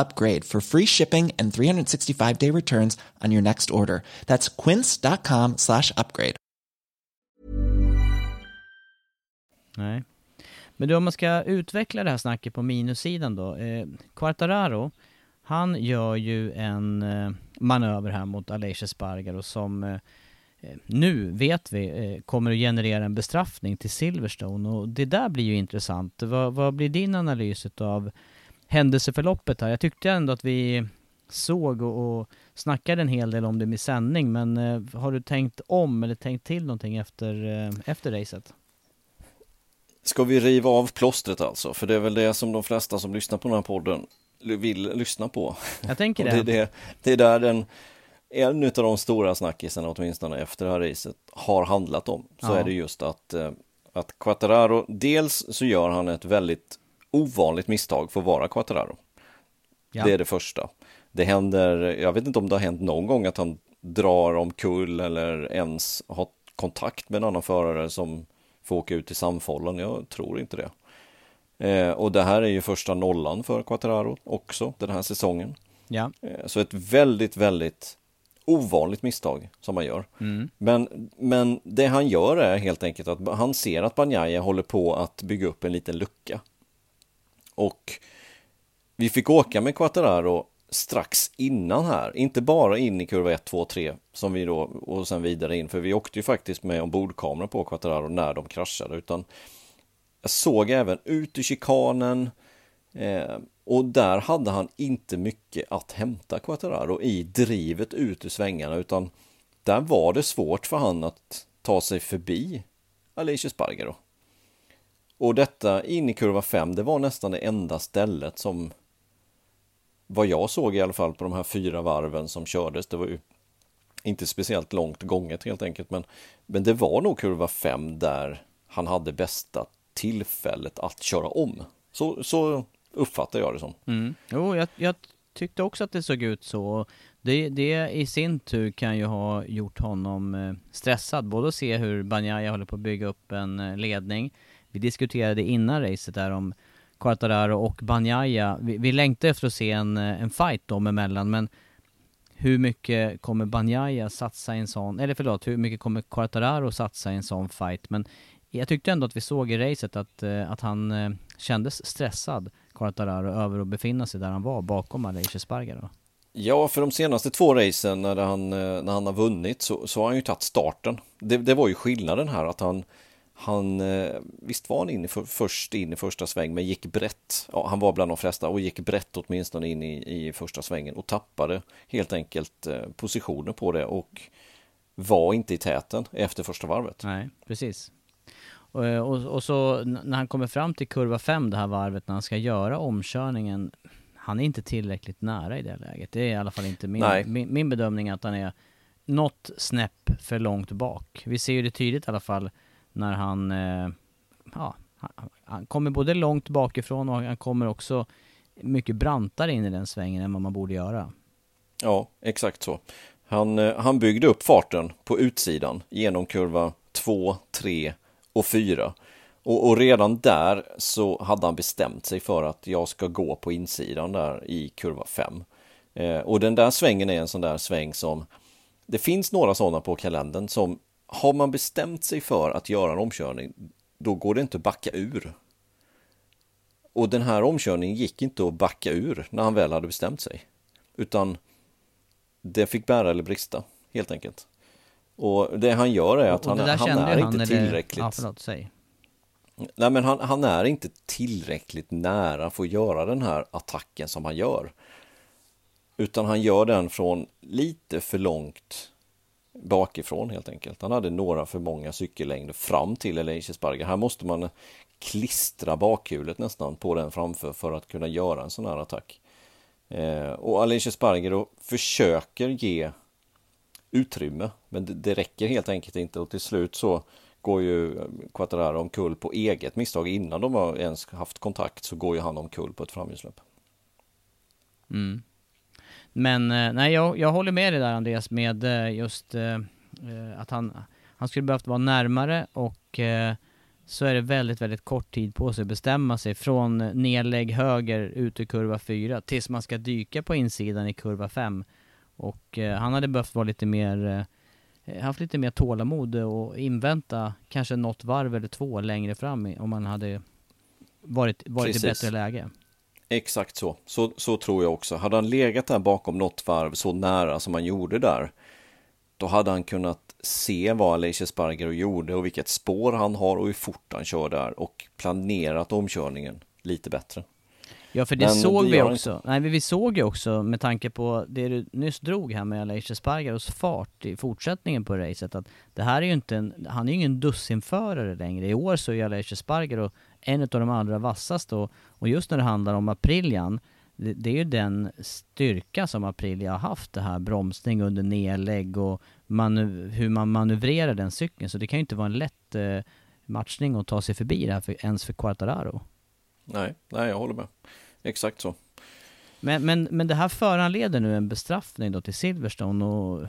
Speaker 4: upgrade for free shipping and 365-day returns on your next order. That's quince.com slash upgrade.
Speaker 1: Nej. Men då om man ska utveckla det här snacket på minussidan då. Eh, Quartararo Han gör ju en eh, manöver här mot Aleix Espargaro som eh, eh, nu vet vi eh, kommer att generera en bestraffning till Silverstone och det där blir ju intressant. Vad, vad blir din analys av händelseförloppet här? Jag tyckte ändå att vi såg och, och snackade en hel del om det med sändning men har du tänkt om eller tänkt till någonting efter, efter racet?
Speaker 2: Ska vi riva av plåstret alltså? För det är väl det som de flesta som lyssnar på den här podden vill lyssna på.
Speaker 1: Jag tänker det.
Speaker 2: det, är det. Det är där den, en av de stora snackisarna åtminstone efter det här racet har handlat om. Så ja. är det just att, eh, att Quattararo, dels så gör han ett väldigt ovanligt misstag för att vara Quattararo. Ja. Det är det första. Det händer, jag vet inte om det har hänt någon gång att han drar omkull eller ens har kontakt med en annan förare som får åka ut i samfållen. Jag tror inte det. Eh, och det här är ju första nollan för Quattararo också den här säsongen.
Speaker 1: Ja.
Speaker 2: Eh, så ett väldigt, väldigt ovanligt misstag som han gör. Mm. Men, men det han gör är helt enkelt att han ser att Banjaya håller på att bygga upp en liten lucka. Och vi fick åka med Quattararo strax innan här, inte bara in i kurva 1, 2, 3 som vi då och sen vidare in, för vi åkte ju faktiskt med ombordkamera på Quattararo när de kraschade, utan jag såg även ut i chikanen eh, och där hade han inte mycket att hämta Quattararo i drivet ut ur svängarna. Utan där var det svårt för han att ta sig förbi Alicia Spargaro. Och detta in i kurva 5, det var nästan det enda stället som vad jag såg i alla fall på de här fyra varven som kördes, det var ju inte speciellt långt gånget helt enkelt. Men, men det var nog kurva 5 där han hade bästa tillfället att köra om. Så, så uppfattar jag det som.
Speaker 1: Mm. Jo, jag, jag tyckte också att det såg ut så. Det, det i sin tur kan ju ha gjort honom eh, stressad, både att se hur Banjaya håller på att bygga upp en eh, ledning. Vi diskuterade innan racet där om Quartararo och Banjaya. Vi, vi längtar efter att se en, eh, en fight dem emellan, men hur mycket kommer Banjaya satsa i en sån, eller förlåt, hur mycket kommer Quartararo satsa i en sån fight? Men jag tyckte ändå att vi såg i racet att, eh, att han eh, kändes stressad, Quartararo, över att befinna sig där han var, bakom Aleix Espargaro.
Speaker 2: Ja, för de senaste två racen när han, när han har vunnit så, så har han ju tagit starten. Det, det var ju skillnaden här att han, han eh, visst var han in i för, först in i första sväng men gick brett. Ja, han var bland de flesta och gick brett åtminstone in i, i första svängen och tappade helt enkelt eh, positioner på det och var inte i täten efter första varvet.
Speaker 1: Nej, precis. Och, och, och så när han kommer fram till kurva 5 det här varvet när han ska göra omkörningen han är inte tillräckligt nära i det läget. Det är i alla fall inte min, min, min, bedömning att han är något snäpp för långt bak. Vi ser ju det tydligt i alla fall när han, eh, ja, han, kommer både långt bakifrån och han kommer också mycket brantare in i den svängen än vad man borde göra.
Speaker 2: Ja, exakt så. Han, eh, han byggde upp farten på utsidan genom kurva 2, 3 och 4 och, och, redan där så hade han bestämt sig för att jag ska gå på insidan där i kurva 5. Eh, och den där svängen är en sån där sväng som det finns några sådana på kalendern som har man bestämt sig för att göra en omkörning då går det inte att backa ur. Och den här omkörningen gick inte att backa ur när han väl hade bestämt sig. Utan det fick bära eller brista, helt enkelt. Och det han gör är att han, han är inte tillräckligt... Ja,
Speaker 1: förlåt, säg.
Speaker 2: Nej, men han, han, är inte tillräckligt nära för att göra den här attacken som han gör. Utan han gör den från lite för långt bakifrån helt enkelt. Han hade några för många cykellängder fram till Elisha Sparger. Här måste man klistra bakhjulet nästan på den framför för att kunna göra en sån här attack. Eh, och Alicia Sparger då försöker ge utrymme, men det, det räcker helt enkelt inte och till slut så går ju Quattararo omkull på eget misstag. Innan de har ens haft kontakt så går ju han omkull på ett framhjulslopp.
Speaker 1: Mm. Men eh, nej, jag, jag håller med dig där Andreas med eh, just eh, att han, han skulle behövt vara närmare och så är det väldigt, väldigt kort tid på sig att bestämma sig från nedlägg höger ut i kurva 4 tills man ska dyka på insidan i kurva 5. Och eh, han hade behövt vara lite mer eh, haft lite mer tålamod och invänta kanske något varv eller två längre fram om man hade varit, varit i bättre läge.
Speaker 2: Exakt så. så. Så tror jag också. Hade han legat där bakom något varv så nära som han gjorde där, då hade han kunnat se vad Aleix Sparger gjorde och vilket spår han har och hur fort han kör där och planerat omkörningen lite bättre.
Speaker 1: Ja för det Men såg det vi också, inte. nej vi såg ju också med tanke på det du nyss drog här med Aleix Espargaros fart i fortsättningen på racet att det här är ju inte en, han är ju ingen dussinförare längre. I år så är Aleix Espargaro en av de allra vassaste och, och just när det handlar om Aprilian det, det, är ju den styrka som Aprilia har haft det här bromsning under nedlägg och hur man manövrerar den cykeln så det kan ju inte vara en lätt eh, matchning att ta sig förbi det här för, ens för Quartararo.
Speaker 2: Nej, nej jag håller med. Exakt så.
Speaker 1: Men, men, men det här föranleder nu en bestraffning då till Silverstone och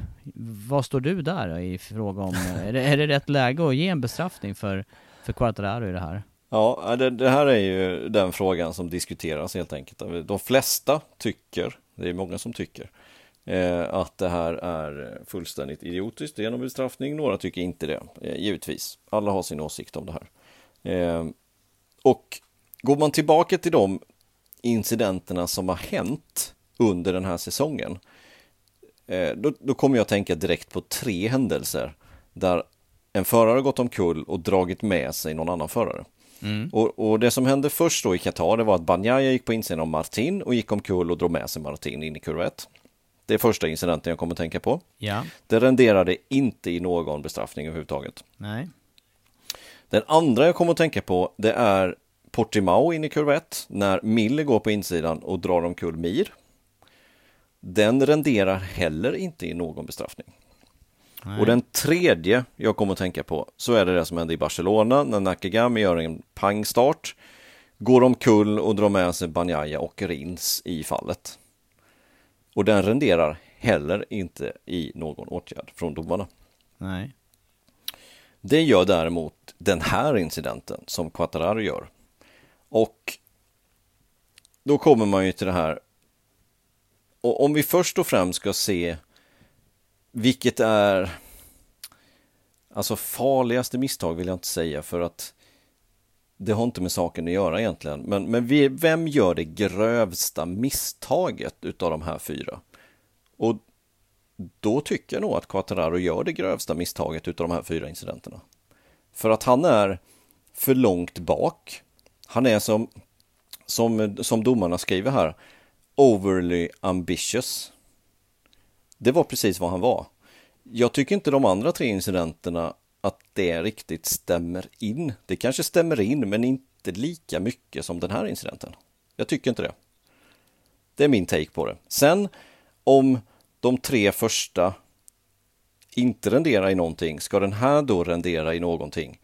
Speaker 1: vad står du där i fråga om, är det, är det rätt läge att ge en bestraffning för, för Quartararo i det här?
Speaker 2: Ja, det, det, här är ju den frågan som diskuteras helt enkelt. De flesta tycker, det är många som tycker, eh, att det här är fullständigt idiotiskt genom bestraffning. Några tycker inte det, eh, givetvis. Alla har sin åsikt om det här. Eh, och Går man tillbaka till de incidenterna som har hänt under den här säsongen, eh, då, då kommer jag tänka direkt på tre händelser där en förare gått omkull och dragit med sig någon annan förare. Mm. Och, och, det som hände först då i Qatar, det var att Banjaya gick på insidan av Martin och gick omkull och drog med sig Martin in i kurva 1. Det är första incidenten jag kommer att tänka på.
Speaker 1: Ja.
Speaker 2: Det renderade inte i någon bestraffning överhuvudtaget.
Speaker 1: Nej.
Speaker 2: Den andra jag kommer att tänka på, det är Portimao in i kurva 1 när Miller går på insidan och drar omkull Mir. Den renderar heller inte i någon bestraffning. Nej. Och den tredje jag kommer att tänka på, så är det det som hände i Barcelona när Nakagami gör en pangstart, går omkull och drar med sig Banjaya och Rins i fallet. Och den renderar heller inte i någon åtgärd från domarna.
Speaker 1: Nej.
Speaker 2: Det gör däremot den här incidenten som Quattararo gör. Och då kommer man ju till det här. Och om vi först och främst ska se vilket är alltså farligaste misstag vill jag inte säga för att det har inte med saken att göra egentligen. Men, men vi, vem gör det grövsta misstaget utav de här fyra? Och då tycker jag nog att Quattararo gör det grövsta misstaget utav de här fyra incidenterna. För att han är för långt bak. Han är som, som, som domarna skriver här, overly ambitious. Det var precis vad han var. Jag tycker inte de andra tre incidenterna att det riktigt stämmer in. Det kanske stämmer in, men inte lika mycket som den här incidenten. Jag tycker inte det. Det är min take på det. Sen om de tre första inte renderar i någonting, ska den här då rendera i någonting?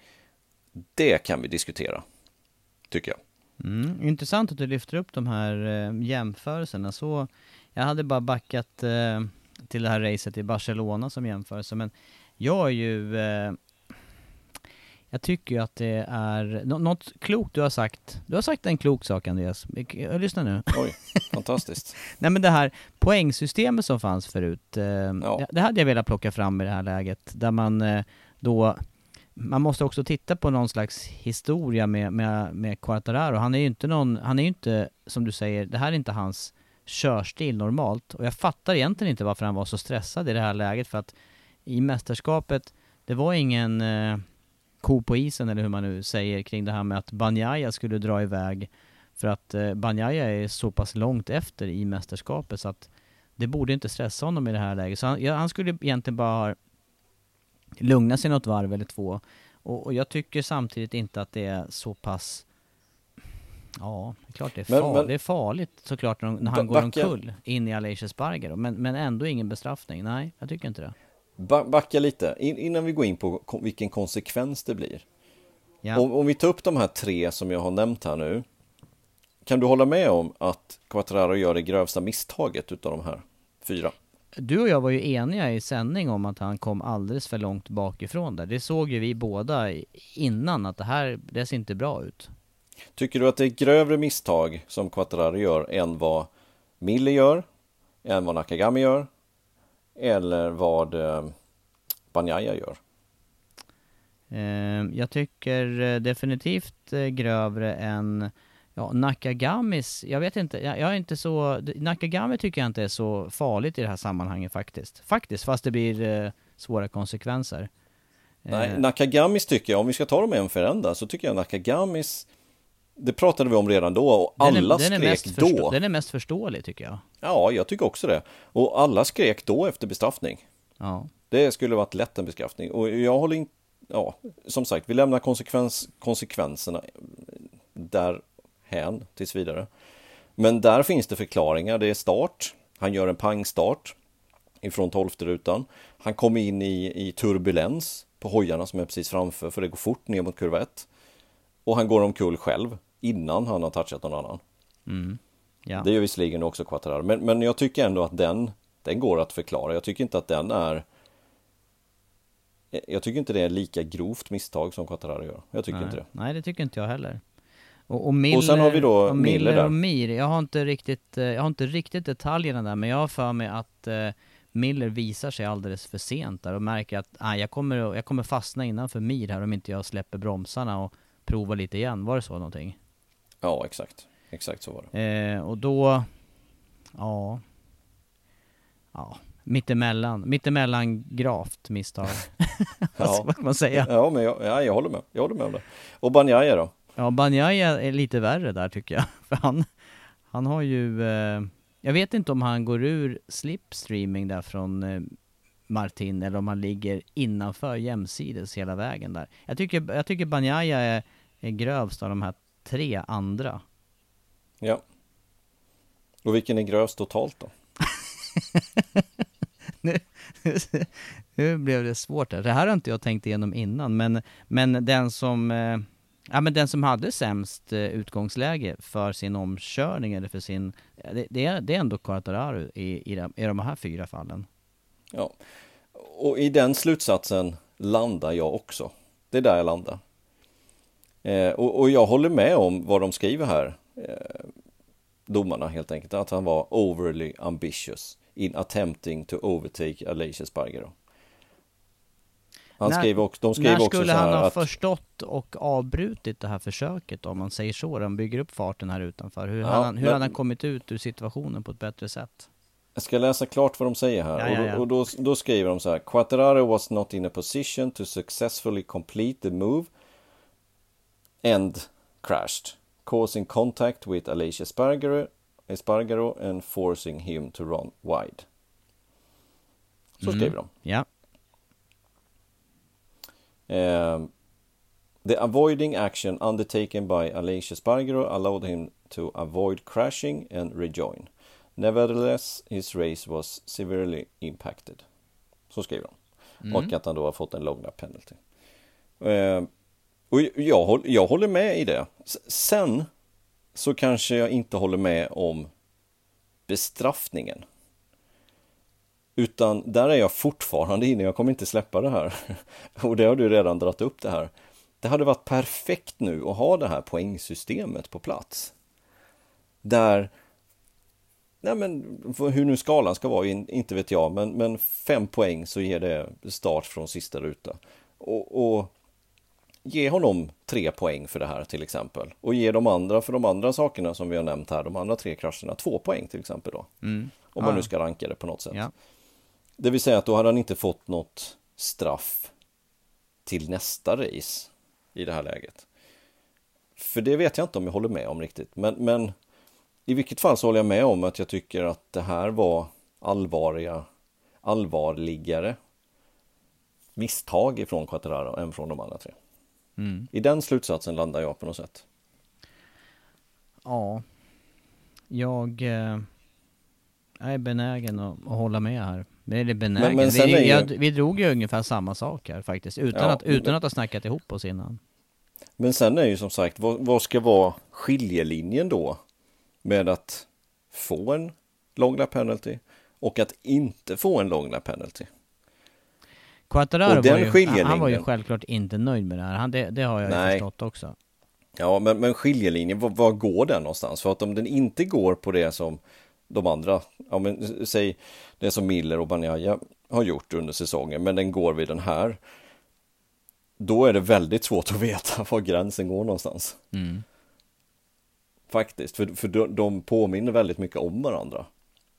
Speaker 2: Det kan vi diskutera, tycker jag.
Speaker 1: Mm, intressant att du lyfter upp de här eh, jämförelserna. Så, jag hade bara backat eh, till det här racet i Barcelona som jämförelse, men jag är ju eh, jag tycker ju att det är något klokt du har sagt. Du har sagt en klok sak Andreas. Lyssna nu.
Speaker 2: Oj, fantastiskt.
Speaker 1: Nej men det här poängsystemet som fanns förut. Eh, ja. Det hade jag velat plocka fram i det här läget. Där man eh, då man måste också titta på någon slags historia med, med, med Quartararo. Han är ju inte någon, han är ju inte, som du säger, det här är inte hans körstil normalt. Och jag fattar egentligen inte varför han var så stressad i det här läget för att i mästerskapet, det var ingen eh, ko på isen eller hur man nu säger kring det här med att Banjaya skulle dra iväg för att eh, Banjaya är så pass långt efter i mästerskapet så att det borde inte stressa honom i det här läget. Så han, ja, han skulle egentligen bara lugna sig något varv eller två. Och, och, jag tycker samtidigt inte att det är så pass Ja, det är klart det är, men, far, men, det är farligt såklart när, när han går omkull in i Alicia Sparger men, men ändå ingen bestraffning. Nej, jag tycker inte det.
Speaker 2: Backa lite, In, innan vi går in på vilken konsekvens det blir. Ja. Om, om, vi tar upp de här tre som jag har nämnt här nu. Kan du hålla med om att Quattraro gör det grövsta misstaget utav de här fyra?
Speaker 1: Du och jag var ju eniga i sändning om att han kom alldeles för långt bakifrån där. Det såg ju vi båda innan att det här, det ser inte bra ut.
Speaker 2: Tycker du att det är grövre misstag som Quattraro gör än vad Mille gör? Än vad Nakagami gör? eller vad eh, Banjaya gör?
Speaker 1: Eh, jag tycker eh, definitivt grövre än Ja, Nakagamis, jag vet inte, jag, jag, är inte så, Nakagami tycker jag inte är så farligt i det här sammanhanget faktiskt. Faktiskt, fast det blir eh, svåra konsekvenser.
Speaker 2: Nej, eh. Nakagamis tycker jag, om vi ska ta dem en för ända, så tycker jag Nakagamis det pratade vi om redan då och alla den är, den skrek då.
Speaker 1: Den är mest förståelig tycker jag.
Speaker 2: Ja, jag tycker också det. Och alla skrek då efter bestraffning.
Speaker 1: Ja.
Speaker 2: Det skulle varit lätt en bestraffning. Och jag håller inte, ja, som sagt, vi lämnar konsekvens, konsekvenserna därhän tills vidare. Men där finns det förklaringar. Det är start. Han gör en pangstart ifrån tolfte rutan. Han kommer in i, i turbulens på hojarna som är precis framför för det går fort ner mot kurva 1. Och han går omkull själv innan han har touchat någon annan.
Speaker 1: Mm. Ja.
Speaker 2: Det gör visserligen också Quattararo, men, men jag tycker ändå att den, den går att förklara. Jag tycker inte att den är jag tycker inte det är lika grovt misstag som Quattararo gör. Jag tycker
Speaker 1: Nej.
Speaker 2: inte det.
Speaker 1: Nej, det tycker inte jag heller. Och, och, Miller,
Speaker 2: och sen har vi då
Speaker 1: och
Speaker 2: Miller, Miller
Speaker 1: och Mir. Jag har inte riktigt, eh, jag har inte riktigt detaljerna där, men jag har för mig att eh, Miller visar sig alldeles för sent där och märker att ah, jag, kommer, jag kommer fastna innanför Mir här om inte jag släpper bromsarna och prova lite igen. Var det så någonting?
Speaker 2: Ja, exakt. Exakt så var det.
Speaker 1: Eh, och då, ja, ja, mittemellan, mittemellan gravt misstag. ja. Vad man säga?
Speaker 2: Ja, men jag, ja, jag håller med. Jag håller med om det. Och Banjaya då?
Speaker 1: Ja, Banjaya är lite värre där tycker jag. För han, han har ju, eh, jag vet inte om han går ur slipstreaming där från eh, Martin eller om han ligger innanför jämsides hela vägen där. Jag tycker, jag tycker Banjaya är är grövst av de här tre andra.
Speaker 2: Ja. Och vilken är grövst totalt då?
Speaker 1: nu, nu blev det svårt här. Det här har inte jag tänkt igenom innan, men, men den som eh, Ja men den som hade sämst eh, utgångsläge för sin omkörning eller för sin... Det, det är, det är ändå Quartararo i, i, de, i de här fyra fallen.
Speaker 2: Ja, och i den slutsatsen landar jag också. Det är där jag landar. Eh, och, och, jag håller med om vad de skriver här, eh, domarna helt enkelt, att han var overly ambitious in attempting to overtake Alicia Spargaro. Han när, skrev också, de skrev
Speaker 1: när
Speaker 2: skulle
Speaker 1: han ha
Speaker 2: att,
Speaker 1: förstått och avbrutit det här försöket om man säger så? De bygger upp farten här utanför. Hur, ja, hade, han, hur men, hade han kommit ut ur situationen på ett bättre sätt?
Speaker 2: Jag ska läsa klart vad de säger här. Ja, ja, ja. Och, då, och då, då, skriver de så här. Quattararo was not in a position to successfully complete the move and crashed, causing contact with Alicia Spargaro, Espargaro and forcing him to run wide. Så mm. skriver de.
Speaker 1: Ja.
Speaker 2: Um, the avoiding action undertaken by Alicia Spargaro allowed him to avoid crashing and rejoin. Nevertheless, his race was severely impacted. Så skriver de. Mm. Och att han då har fått en long penalty. Uh, och jag, jag håller med i det. Sen så kanske jag inte håller med om bestraffningen. Utan där är jag fortfarande inne, jag kommer inte släppa det här. Och det har du redan dratt upp det här. Det hade varit perfekt nu att ha det här poängsystemet på plats. Där, nej men hur nu skalan ska vara, inte vet jag, men, men fem poäng så ger det start från sista ruta. Och, och ge honom tre poäng för det här till exempel. Och ge de andra för de andra sakerna som vi har nämnt här, de andra tre krascherna, två poäng till exempel då. Mm. Om man nu ska ranka det på något sätt. Ja. Det vill säga att då hade han inte fått något straff till nästa race i det här läget. För det vet jag inte om jag håller med om riktigt. Men, men i vilket fall så håller jag med om att jag tycker att det här var allvarliga, allvarligare misstag ifrån Quattararo än från de andra tre. Mm. I den slutsatsen landar jag på något sätt.
Speaker 1: Ja, jag eh, är benägen att, att hålla med här. Det är det benägen. Men, men vi, ju... jag, vi drog ju ungefär samma sak här faktiskt, utan, ja, att, utan men... att ha snackat ihop oss innan.
Speaker 2: Men sen är ju som sagt, vad, vad ska vara skiljelinjen då? Med att få en long lap penalty och att inte få en long lap penalty.
Speaker 1: Quattararo var ju, han var ju självklart inte nöjd med det här, han, det, det har jag ju förstått också.
Speaker 2: Ja, men, men skiljelinjen, var, var, går den någonstans? För att om den inte går på det som de andra, ja men säg det som Miller och Banjaya har gjort under säsongen, men den går vid den här. Då är det väldigt svårt att veta var gränsen går någonstans. Mm. Faktiskt, för, för de, de påminner väldigt mycket om varandra.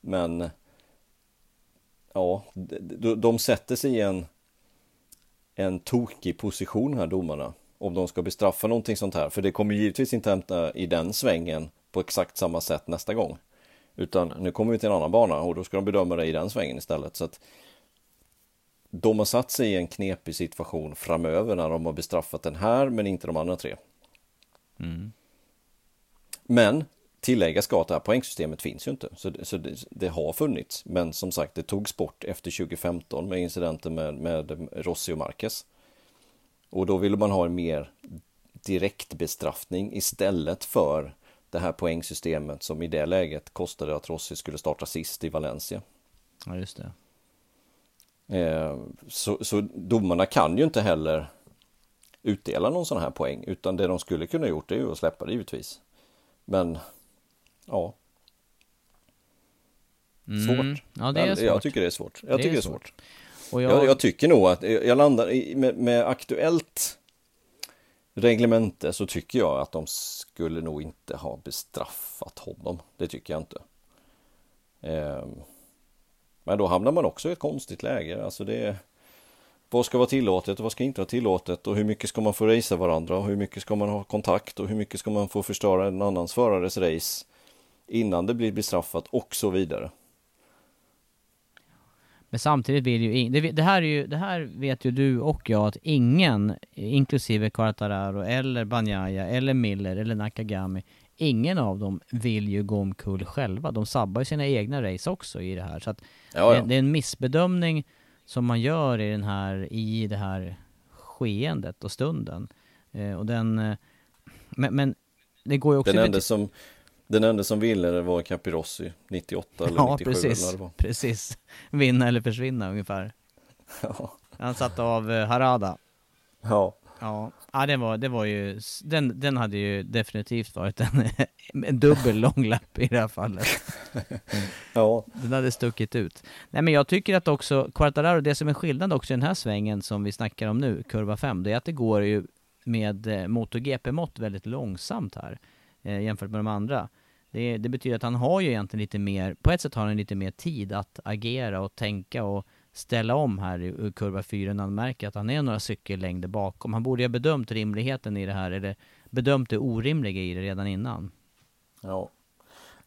Speaker 2: Men ja, de, de sätter sig i en, en tokig position här, domarna. Om de ska bestraffa någonting sånt här, för det kommer givetvis inte hämta i den svängen på exakt samma sätt nästa gång. Utan nu kommer vi till en annan bana och då ska de bedöma det i den svängen istället. Så att de har satt sig i en knepig situation framöver när de har bestraffat den här men inte de andra tre. Mm. Men tillägga ska att det här poängsystemet finns ju inte. Så, det, så det, det, har funnits. Men som sagt, det togs bort efter 2015 med incidenten med, med Rossi och Marquez. Och då ville man ha en mer direkt bestraffning istället för det här poängsystemet som i det läget kostade att Rossi skulle starta sist i Valencia.
Speaker 1: Ja, just det.
Speaker 2: Eh, så, så domarna kan ju inte heller utdela någon sån här poäng, utan det de skulle kunna gjort är ju att släppa det givetvis. Men, ja. Mm. Svårt.
Speaker 1: Ja, det är svårt.
Speaker 2: Jag tycker det är svårt. Jag det tycker är det är svårt. Och jag... Jag, jag... tycker nog att jag landar i, med, med aktuellt reglemente så tycker jag att de skulle nog inte ha bestraffat honom. Det tycker jag inte. Ehm, men då hamnar man också i ett konstigt läge. Alltså det vad ska vara tillåtet och vad ska inte vara tillåtet och hur mycket ska man få racea varandra och hur mycket ska man ha kontakt och hur mycket ska man få förstöra en annans förares race innan det blir bestraffat och så vidare.
Speaker 1: Men samtidigt vill ju det, det, här är ju, det här vet ju du och jag att ingen, inklusive Quartararo eller Banjaya eller Miller eller Nakagami, ingen av dem vill ju gå omkull själva. De sabbar ju sina egna race också i det här. Så att
Speaker 2: ja, ja.
Speaker 1: Det, det, är en missbedömning som man gör i den här, i det här skeendet och stunden. Eh, och den, eh, men, men, det går ju också...
Speaker 2: Den enda som, den enda som ville det var Capirossi 98 eller ja, 97
Speaker 1: precis,
Speaker 2: eller det var.
Speaker 1: precis. Vinna eller försvinna ungefär.
Speaker 2: Ja.
Speaker 1: Han satt av eh, Harada.
Speaker 2: Ja.
Speaker 1: Ja, ja det, var, det var ju, den, den hade ju definitivt varit en, en dubbel långlapp i det här fallet.
Speaker 2: ja.
Speaker 1: Den hade stuckit ut. Nej men jag tycker att också Quartararo, det som är skillnad också i den här svängen som vi snackar om nu, kurva 5, det är att det går ju med eh, MotoGP-mått väldigt långsamt här eh, jämfört med de andra. Det, det, betyder att han har ju egentligen lite mer, på ett sätt har han lite mer tid att agera och tänka och ställa om här i kurva 4 när han märker att han är några cykellängder bakom. Han borde ju ha bedömt rimligheten i det här eller bedömt det orimliga i det redan innan.
Speaker 2: Ja,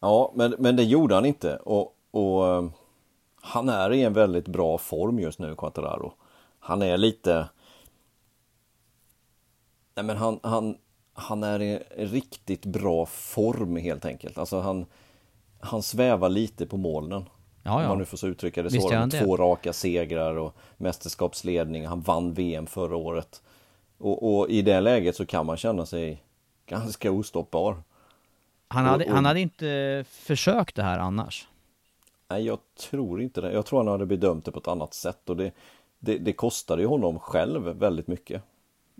Speaker 2: ja men, men det gjorde han inte och, och eh, han är i en väldigt bra form just nu, Quattararo. Han är lite... Nej men han, han, han är i riktigt bra form helt enkelt. Alltså han, han svävar lite på molnen. Ja, ja. Om man nu får så uttrycka det så. De två raka segrar och mästerskapsledning. Han vann VM förra året. Och, och, i det läget så kan man känna sig ganska ostoppbar.
Speaker 1: Han hade, och, och, han hade inte försökt det här annars?
Speaker 2: Nej, jag tror inte det. Jag tror han hade bedömt det på ett annat sätt och det, det, det kostade ju honom själv väldigt mycket.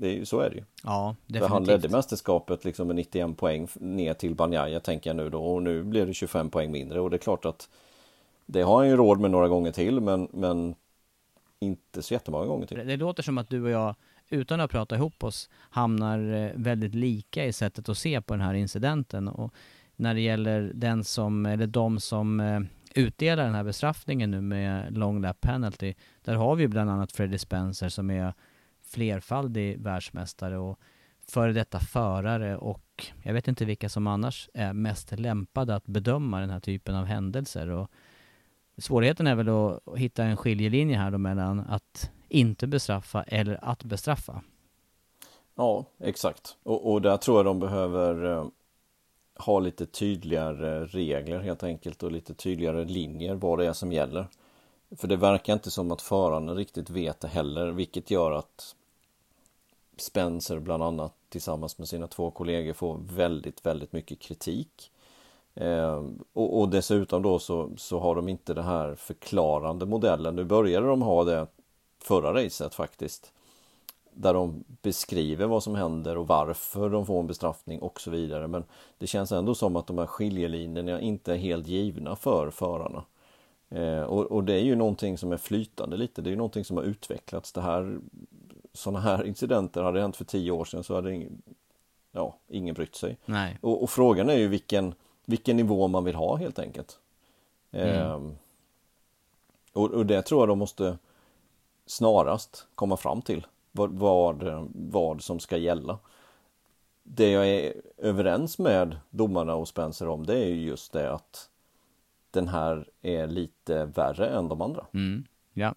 Speaker 2: Det är ju, så är det ju.
Speaker 1: Ja, definitivt.
Speaker 2: För han ledde mästerskapet liksom med 91 poäng ner till Banjaya tänker jag nu då och nu blir det 25 poäng mindre och det är klart att det har han ju råd med några gånger till men, men inte så jättemånga gånger till.
Speaker 1: Det låter som att du och jag, utan att prata ihop oss, hamnar eh, väldigt lika i sättet att se på den här incidenten. Och när det gäller den som, eller de som eh, utdelar den här bestraffningen nu med long lap penalty, där har vi bland annat Freddie Spencer som är flerfaldig världsmästare och före detta förare och jag vet inte vilka som annars är mest lämpade att bedöma den här typen av händelser. Och svårigheten är väl att hitta en skiljelinje här då mellan att inte bestraffa eller att bestraffa.
Speaker 2: Ja, exakt. Och, och där tror jag de behöver eh, ha lite tydligare regler helt enkelt och lite tydligare linjer vad det är som gäller. För det verkar inte som att förarna riktigt vet det heller, vilket gör att Spencer bland annat tillsammans med sina två kollegor får väldigt, väldigt mycket kritik. Eh, och, och, dessutom då så, så har de inte den här förklarande modellen. Nu började de ha det förra racet faktiskt. Där de beskriver vad som händer och varför de får en bestraffning och så vidare. Men det känns ändå som att de här skiljelinjerna inte är helt givna för förarna. Eh, och, och, det är ju någonting som är flytande lite. Det är ju någonting som har utvecklats. Det här sådana här incidenter hade hänt för tio år sedan så hade ingen, ja, ingen brytt sig.
Speaker 1: Nej.
Speaker 2: Och, och frågan är ju vilken, vilken nivå man vill ha helt enkelt. Mm. Ehm, och, och det tror jag de måste snarast komma fram till vad, vad, vad som ska gälla. Det jag är överens med domarna och Spencer om det är ju just det att den här är lite värre än de andra.
Speaker 1: Mm. Ja.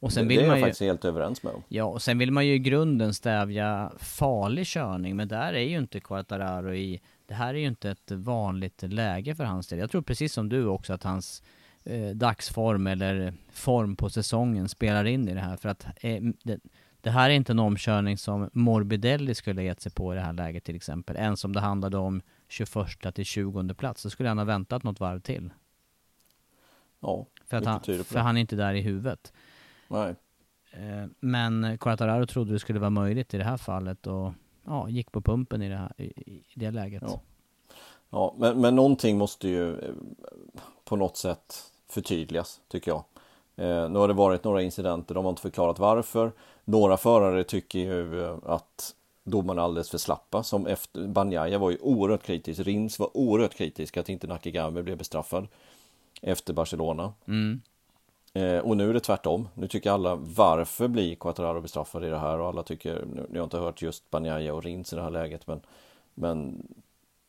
Speaker 2: Och sen det, vill det är man jag faktiskt helt överens med om.
Speaker 1: Ja, och sen vill man ju i grunden stävja farlig körning, men där är ju inte Quartararo i... Det här är ju inte ett vanligt läge för hans del. Jag tror precis som du också att hans eh, dagsform eller form på säsongen spelar in i det här. För att eh, det, det, här är inte en omkörning som Morbidelli skulle gett sig på i det här läget till exempel. Ens om det handlade om 21 till 20 plats, så skulle han ha väntat något varv till.
Speaker 2: Ja,
Speaker 1: för, att han, för han är inte där i huvudet.
Speaker 2: Nej.
Speaker 1: Eh, men Quartararo trodde det skulle vara möjligt i det här fallet och ja, gick på pumpen i det, här, i det läget.
Speaker 2: Ja, ja men, men någonting måste ju eh, på något sätt förtydligas tycker jag. Eh, nu har det varit några incidenter, de har inte förklarat varför. Några förare tycker ju att domarna är alldeles för slappa. Som efter, Banjaya var ju oerhört kritisk, Rins var oerhört kritisk att inte Nakigami blev bestraffad efter Barcelona.
Speaker 1: Mm.
Speaker 2: Eh, och nu är det tvärtom. Nu tycker alla varför blir Quattararo bestraffad i det här och alla tycker, nu, jag har inte hört just Banjaya och Rins i det här läget men, men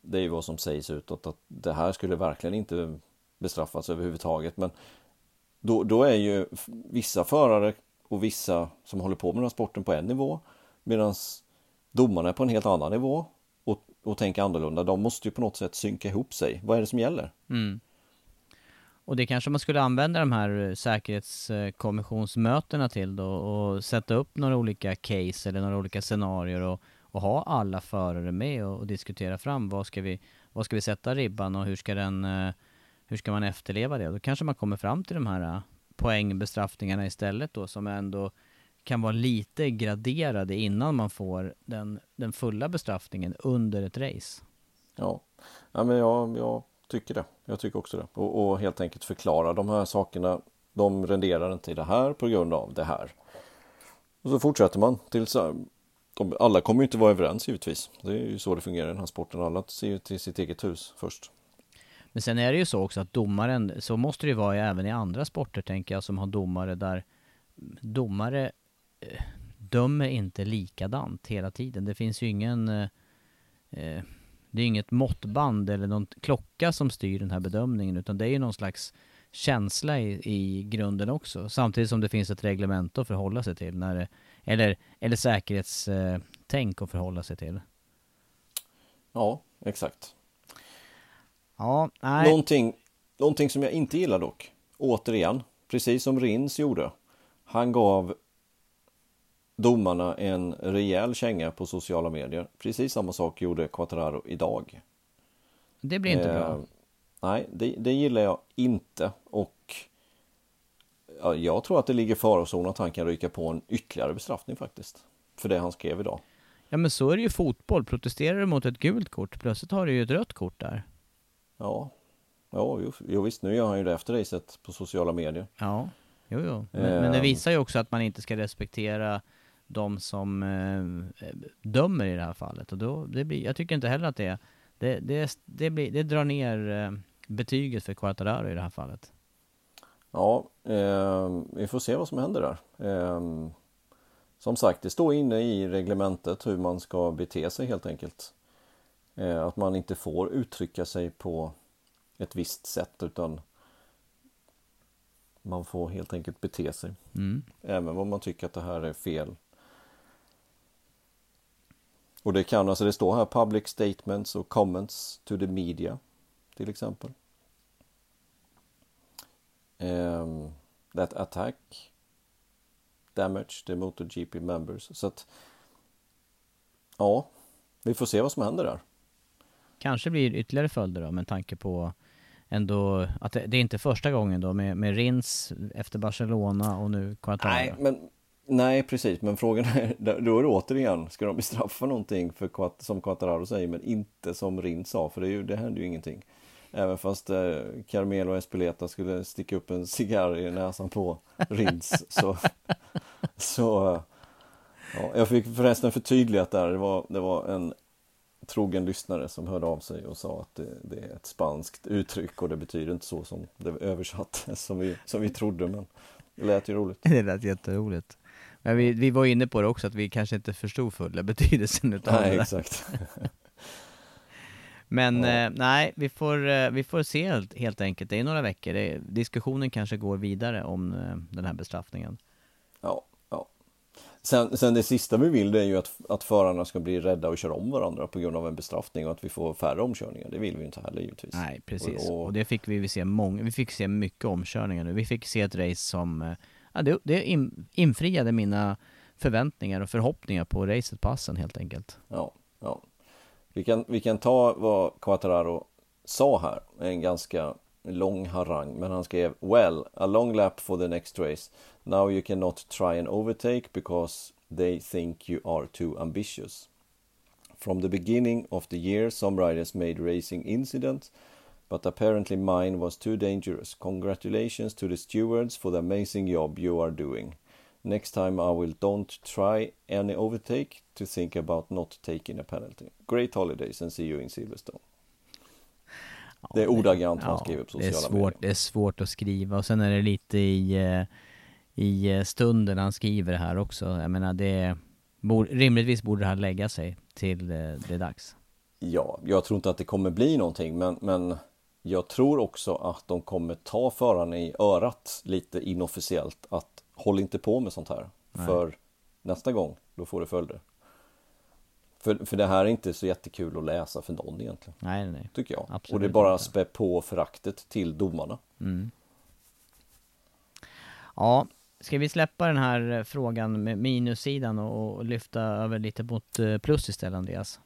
Speaker 2: det är ju vad som sägs utåt att det här skulle verkligen inte bestraffas överhuvudtaget. Men då, då är ju vissa förare och vissa som håller på med den här sporten på en nivå medan domarna är på en helt annan nivå. Och och tänker annorlunda. De måste ju på något sätt synka ihop sig. Vad är det som gäller?
Speaker 1: Mm. Och det kanske man skulle använda de här eh, säkerhetskommissionsmötena till då och sätta upp några olika case eller några olika scenarier och, och ha alla förare med och, och, diskutera fram vad ska vi, vad ska vi sätta ribban och hur ska den, eh, hur ska man efterleva det? Då kanske man kommer fram till de här eh, poängbestraffningarna istället då som ändå kan vara lite graderade innan man får den, den fulla bestraffningen under ett race.
Speaker 2: Ja, ja men jag, jag tycker det. Jag tycker också det. Och, och, helt enkelt förklara de här sakerna. De renderar inte i det här på grund av det här. Och så fortsätter man tills de, alla kommer ju inte vara överens givetvis. Det är ju så det fungerar i den här sporten. Alla ser ju till sitt eget hus först.
Speaker 1: Men sen är det ju så också att domaren, så måste det ju vara även i andra sporter tänker jag, som har domare där domare eh, dömer inte likadant hela tiden. Det finns ju ingen eh, eh det är inget måttband eller någon klocka som styr den här bedömningen utan det är ju någon slags känsla i, i grunden också. Samtidigt som det finns ett reglement att förhålla sig till när det, eller, eller säkerhetstänk att förhålla sig till.
Speaker 2: Ja, exakt.
Speaker 1: Ja, nej.
Speaker 2: Någonting, någonting som jag inte gillar dock, återigen, precis som Rins gjorde. Han gav domarna en rejäl känga på sociala medier. Precis samma sak gjorde Quattararo idag.
Speaker 1: Det blir inte eh, bra.
Speaker 2: Nej, det, det, gillar jag inte och ja, jag tror att det ligger farozon att han kan ryka på en ytterligare bestraffning faktiskt. För det han skrev idag.
Speaker 1: Ja men så är det ju fotboll. Protesterar du mot ett gult kort, plötsligt har du ju ett rött kort där.
Speaker 2: Ja, ja jo, jo visst nu gör han ju det efter racet på sociala medier.
Speaker 1: Ja, jo jo. Men, eh, men det visar ju också att man inte ska respektera de som eh, dömer i det här fallet. Och då, det blir, jag tycker inte heller att det, det, det, det, blir, det drar ner eh, betyget för Quartararo i det här fallet.
Speaker 2: Ja, eh, vi får se vad som händer där. Eh, som sagt, det står inne i reglementet hur man ska bete sig helt enkelt. Eh, att man inte får uttrycka sig på ett visst sätt utan man får helt enkelt bete sig. Mm. Även om man tycker att det här är fel och det kan alltså, det står här public statements och comments to the media till exempel. Um, that attack damage the MotoGP members. Så att ja, vi får se vad som händer där.
Speaker 1: Kanske blir ytterligare följder då med tanke på ändå att det, det är inte första gången då med, med Rins efter Barcelona och nu Quattararo.
Speaker 2: Nej, men Nej, precis, men frågan är, då är det återigen, ska de bestraffa någonting för som Quattararo säger, men inte som Rin sa, för det, är ju, det händer ju ingenting. Även fast eh, Carmelo Espeleta skulle sticka upp en cigarr i näsan på Rins så, så ja, jag fick förresten förtydligat där, det var, det var en trogen lyssnare som hörde av sig och sa att det, det, är ett spanskt uttryck och det betyder inte så som det översatt som vi, som vi trodde men det lät ju roligt.
Speaker 1: Det lät jätteroligt. Men vi, vi var inne på det också, att vi kanske inte förstod fulla betydelsen utav
Speaker 2: nej,
Speaker 1: det.
Speaker 2: exakt.
Speaker 1: Men ja. eh, nej, vi får, eh, vi får se helt, helt enkelt. Det är några veckor. Det, diskussionen kanske går vidare om eh, den här bestraffningen.
Speaker 2: Ja, ja. Sen, sen det sista vi vill det är ju att, att förarna ska bli rädda och köra om varandra på grund av en bestraffning och att vi får färre omkörningar. Det vill vi inte heller givetvis.
Speaker 1: Nej, precis. Och, och... och det fick vi se många, vi fick se mycket omkörningar nu. Vi fick se ett race som eh, ja, det, det infriade mina förväntningar och förhoppningar på racet på Assen helt enkelt.
Speaker 2: Ja, ja. Vi kan, vi kan ta vad Quattararo sa här, en ganska lång harang, men han skrev Well, a long lap for the next race. Now you cannot try and overtake because they think you are too ambitious. From the beginning of the year, some riders made racing incidents but apparently mine was too dangerous. Congratulations to the stewards for the amazing job you are doing. Next time I will don't try any overtake to think about not taking a penalty. Great holidays and see you in Silverstone. Ja, det är ordagrant vad han skriver på sociala
Speaker 1: det är svårt, medier. Det är svårt att skriva och sen är det lite i, eh, i eh, stunden han skriver det här också. Jag menar det, rimligtvis borde det här lägga sig till eh, det är dags.
Speaker 2: Ja, jag tror inte att det kommer bli någonting men, men jag tror också att de kommer ta förarna i örat lite inofficiellt att håll inte på med sånt här. Nej. För nästa gång, då får det följder. För, för det här är inte så jättekul att läsa för någon egentligen.
Speaker 1: Nej, nej.
Speaker 2: Tycker jag.
Speaker 1: Absolut
Speaker 2: och det bara
Speaker 1: inte.
Speaker 2: spär på föraktet till domarna.
Speaker 1: Mm. Ja, ska vi släppa den här frågan med minussidan och, och lyfta över lite mot eh, plus istället Andreas?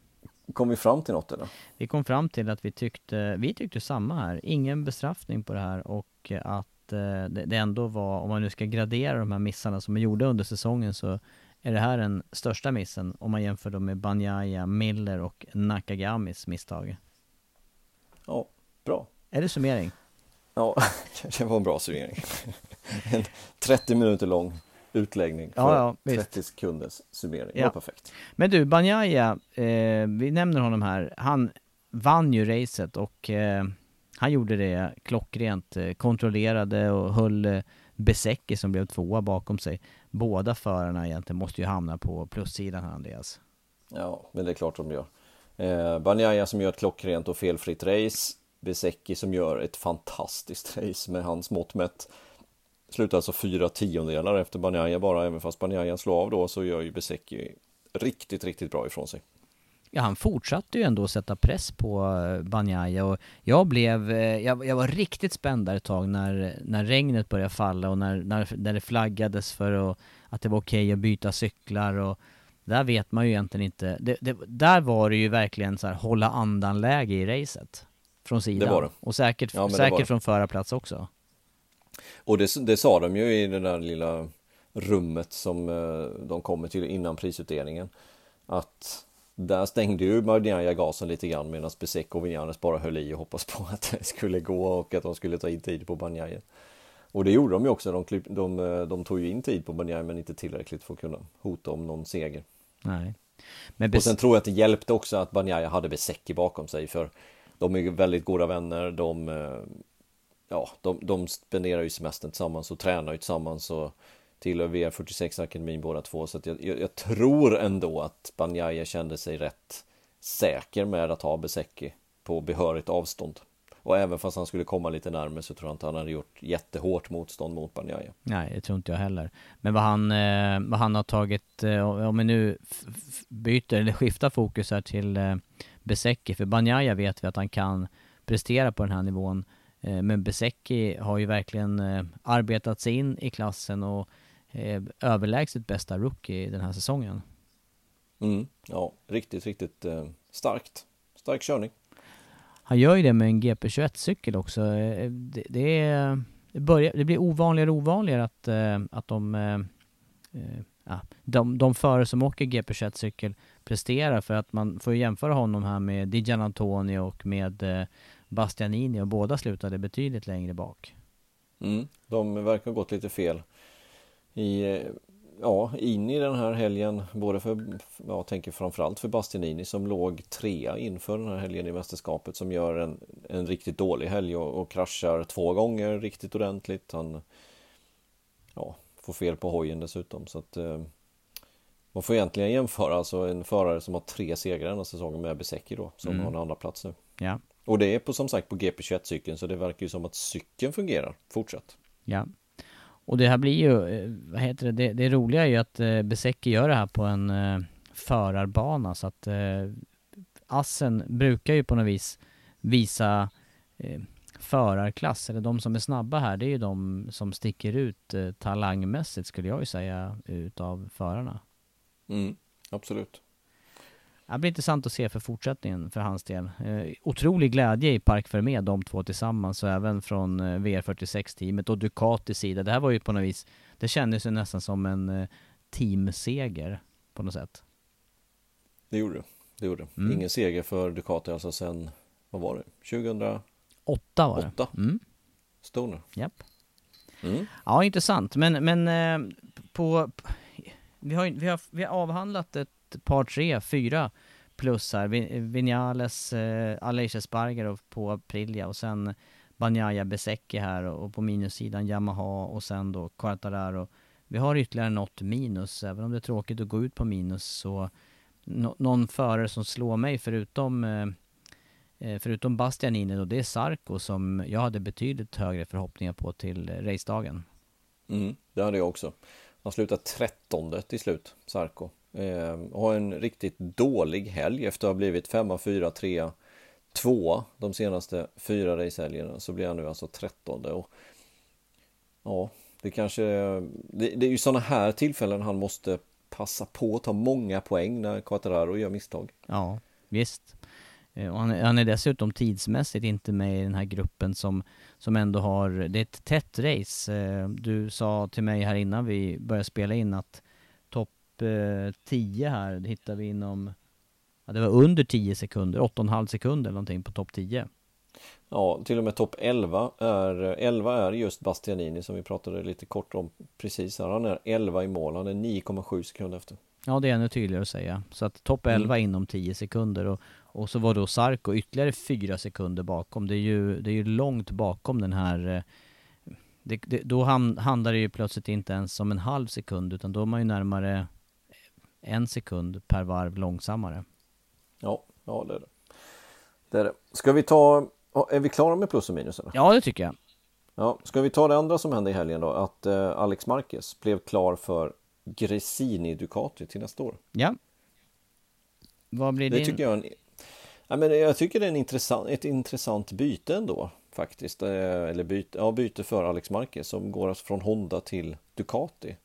Speaker 2: Kom vi fram till något eller?
Speaker 1: Vi kom fram till att vi tyckte, vi tyckte samma här, ingen bestraffning på det här och att eh, det, ändå var, om man nu ska gradera de här missarna som är gjorda under säsongen så är det här den största missen om man jämför dem med Banyaya, Miller och Nakagamis misstag.
Speaker 2: Ja, bra.
Speaker 1: Är det summering?
Speaker 2: Ja, det var en bra summering. En 30 minuter lång utläggning för
Speaker 1: Ja, ja,
Speaker 2: 30
Speaker 1: visst.
Speaker 2: sekunders summering.
Speaker 1: Ja.
Speaker 2: perfekt.
Speaker 1: Men du, Banyaya, eh, vi nämner honom här. Han vann ju racet och eh, han gjorde det klockrent. Eh, kontrollerade och höll eh, Besecki som blev tvåa bakom sig. Båda förarna egentligen måste ju hamna på plussidan här Andreas.
Speaker 2: Ja, men det är klart de gör. Eh, Banjaya som gör ett klockrent och felfritt race. Besecki som gör ett fantastiskt race med hans mått mätt. Slutar alltså fyra tiondelar efter Banjaya bara, även fast Banjaya slår av då så gör ju Besecki riktigt, riktigt bra ifrån sig.
Speaker 1: Ja, han fortsatte ju ändå sätta press på eh, Banjaya och jag blev, eh, jag, jag var riktigt spänd där ett tag när, när regnet började falla och när, när, när det flaggades för att, det var okej att byta cyklar och där vet man ju egentligen inte, det, det, där var det ju verkligen så här hålla andan-läge i racet. Från sidan.
Speaker 2: Det var det.
Speaker 1: Och säkert,
Speaker 2: Ja,
Speaker 1: säkert
Speaker 2: det.
Speaker 1: från förarplats också.
Speaker 2: Och det, det sa de ju i det där lilla rummet som eh, de kommer till innan prisutdelningen. Att där stängde ju Banjaya gasen lite grann medan Besecki och Vinales bara höll i och hoppas på att det skulle gå och att de skulle ta in tid på Banjaya. Och det gjorde de ju också. De, klipp, de, eh, de tog ju in tid på Banjaya men inte tillräckligt för att kunna hota om någon seger.
Speaker 1: Nej.
Speaker 2: Och sen tror jag att det hjälpte också att Banjaya hade Besecki bakom sig för de är väldigt goda vänner. De, eh, ja, de, de spenderar ju semestern tillsammans och tränar ju tillsammans och tillhör VR46 akademin båda två. Så att jag, jag, jag tror ändå att Banjaya kände sig rätt säker med att ha Besecki på behörigt avstånd. Och även fast han skulle komma lite närmare så tror jag inte han hade gjort jättehårt motstånd mot Banjaya.
Speaker 1: Nej, det tror inte jag heller. Men vad han, eh, vad han har tagit, eh, om vi nu byter eller skiftar fokus här till eh, Besecki, för Banjaya vet vi att han kan prestera på den här nivån. Eh, men Besecki har ju verkligen eh, arbetat sig in i klassen och eh, överlägset bästa rookie den här säsongen.
Speaker 2: Mm, ja, riktigt, riktigt starkt. Stark körning.
Speaker 1: Han gör ju det med en GP21-cykel också. Det, det, är, det, börjar, det blir ovanligare och ovanligare att, att de, ja, de, de förare som åker GP21-cykel presterar för att man får jämföra honom här med Dijan Antonio och med Bastianini och båda slutade betydligt längre bak.
Speaker 2: Mm, de verkar ha gått lite fel i, ja, in i den här helgen. Både för, ja, jag tänker framförallt för Bastianini som låg trea inför den här helgen i mästerskapet som gör en, en riktigt dålig helg och, och kraschar två gånger riktigt ordentligt. Han ja, får fel på hojen dessutom så att eh, man får egentligen jämföra alltså en förare som har tre segrar den här säsongen med Besecki då som
Speaker 1: Mm.
Speaker 2: har en andra plats nu.
Speaker 1: Ja,
Speaker 2: Och det är på, som sagt på GP21-cykeln så det verkar ju som att cykeln fungerar fortsatt.
Speaker 1: ja. Och det här blir ju, eh, vad heter det, det, det roliga är ju att eh, Besecki gör det här på en eh, förarbana så att eh, Assen brukar ju på något vis visa eh, förarklass, eller de som är snabba här, det är ju de som sticker ut eh, talangmässigt skulle jag ju säga utav förarna.
Speaker 2: Mm, absolut.
Speaker 1: Det blir intressant att se för fortsättningen för hans del. Eh, otrolig glädje i Park Fermé, de två tillsammans och även från eh, VR46-teamet och Ducatis sida. Det här var ju på något vis, det kändes ju nästan som en eh, teamseger på något sätt.
Speaker 2: Det gjorde det. det, gjorde det.
Speaker 1: Mm.
Speaker 2: Ingen seger för Ducati alltså sen, vad var det? 2008?
Speaker 1: Åtta var det. Mm,
Speaker 2: Stoner.
Speaker 1: japp.
Speaker 2: Mm.
Speaker 1: Ja, intressant. Men, men eh, på... Vi har, vi, har, vi har avhandlat ett par, tre, fyra plus här. Vinales, eh, Aleix Espargaro på Aprilia och sen Banjaya Besecki här och, och på minussidan Yamaha och sen då Quartararo. Vi har ytterligare något minus, även om det är tråkigt att gå ut på minus så no någon förare som slår mig förutom eh, eh, förutom Bastianini då, det är Sarko som jag hade betydligt högre förhoppningar på till eh, racedagen.
Speaker 2: Mm, det hade jag också. Han slutade trettonde till slut, Sarko. Eh, har en riktigt dålig helg efter att ha blivit 5 4 3 2 de senaste fyra racehelgerna så blir han nu alltså 13 och ja, det kanske det, det är ju sådana här tillfällen han måste passa på att ta många poäng när Quattararo gör misstag.
Speaker 1: Ja, visst. Eh, och han, är, han är dessutom tidsmässigt inte med i den här gruppen som, som ändå har, det är ett tätt race. Eh, du sa till mig här innan vi började spela in att topp 10 eh, här hittar vi inom, ja det var under 10 sekunder, 8,5 sekunder eller någonting på topp 10.
Speaker 2: Ja, till och med topp 11 är, 11 är just Bastianini som vi pratade lite kort om precis här. Han är 11 i mål, han är 9,7 sekunder efter.
Speaker 1: Ja, det är ännu tydligare att säga. Så att topp 11 mm. inom 10 sekunder och, och så var då Sarko ytterligare 4 sekunder bakom. Det är ju, det är ju långt bakom den här eh, det, det, då handlar det ju plötsligt inte ens om en halv sekund utan då är man ju närmare en sekund per varv långsammare.
Speaker 2: Ja, ja det är det. det, är det. Ska vi ta är vi klara med plus och minus? Eller?
Speaker 1: Ja, det tycker jag.
Speaker 2: Ja, ska vi ta det andra som hände i helgen då? Att eh, Alex Marquez blev klar för Gresini Ducati till nästa år.
Speaker 1: Ja. Vad blir det?
Speaker 2: Det tycker jag, en, ja, men jag tycker det är en intressant, ett intressant byte ändå faktiskt. Eh, eller byte, ja, byte för Alex Marquez som går alltså från Honda till Ducati.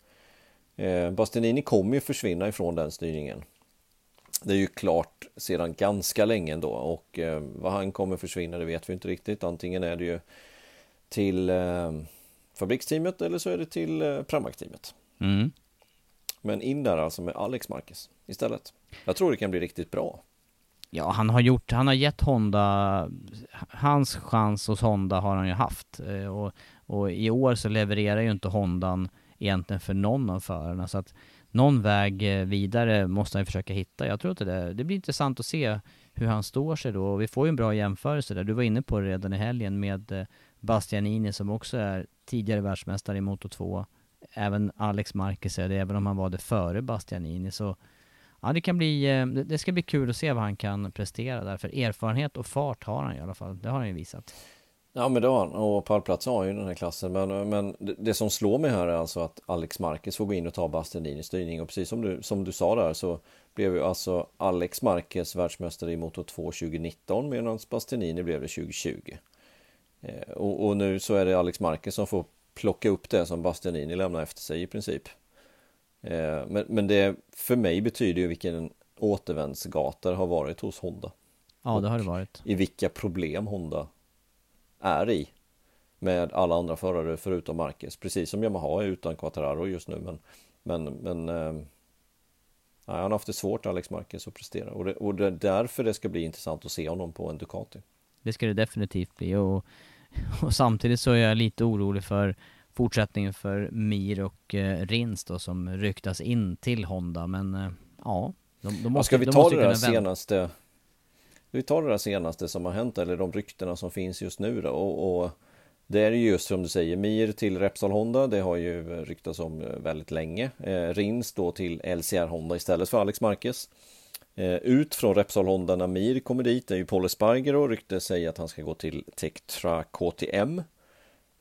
Speaker 2: Eh, Bastianini kommer ju försvinna ifrån den styrningen det är ju klart sedan ganska länge ändå och eh, vad han kommer försvinna det vet vi inte riktigt. Antingen är det ju till eh, fabriksteamet eller så är det till eh, Pramac-teamet.
Speaker 1: Mm.
Speaker 2: Men in där alltså med Alex Marquez istället. Jag tror det kan bli riktigt bra.
Speaker 1: Ja, han har gjort, han har gett Honda, hans chans hos Honda har han ju haft. Och, och i år så levererar ju inte Hondan egentligen för någon av förarna. Så att någon väg eh, vidare måste han försöka hitta. Jag tror att det, det blir intressant att se hur han står sig då. Och vi får ju en bra jämförelse där. Du var inne på det redan i helgen med eh, Bastianini som också är tidigare världsmästare i Moto 2. Även Alex Marquez är det, även om han var det före Bastianini. Så ja, det kan bli, eh, det ska bli kul att se vad han kan prestera där. För erfarenhet och fart har han i alla fall. Det har han ju visat.
Speaker 2: Ja men det har han och pallplats har ju den här klassen men, men det som slår mig här är alltså att Alex Marquez får gå in och ta Bastianinis styrning och precis som du, som du sa där så blev ju alltså Alex Marquez världsmästare i Moto 2 2019 medan Bastianini blev det 2020. Eh, och, och, nu så är det Alex Marquez som får plocka upp det som Bastianini lämnar efter sig i princip. Eh, men, men det för mig betyder ju vilken återvändsgata det har varit hos Honda.
Speaker 1: Ja det har det varit.
Speaker 2: I vilka problem Honda är i med alla andra förare förutom Marquez. Precis som Yamaha är utan Quattararo just nu. Men, men, men eh, han har haft det svårt Alex Marquez att prestera och det, och det är därför det ska bli intressant att se honom på en Ducati.
Speaker 1: Det ska det definitivt bli och, och samtidigt så är jag lite orolig för fortsättningen för Mir och eh, Rins då som ryktas in till Honda men eh, ja, de, de måste,
Speaker 2: Ska vi ta det där senaste vi tar det där senaste som har hänt eller de ryktena som finns just nu då. Och, och det är ju just som du säger Mir till Repsol Honda det har ju ryktats om eh, väldigt länge. Eh, Rins då till LCR Honda istället för Alex Marquez. Eh, ut från Repsol Honda när Mir kommer dit det är ju Paul Sparger och rykte säger att han ska gå till Tektra KTM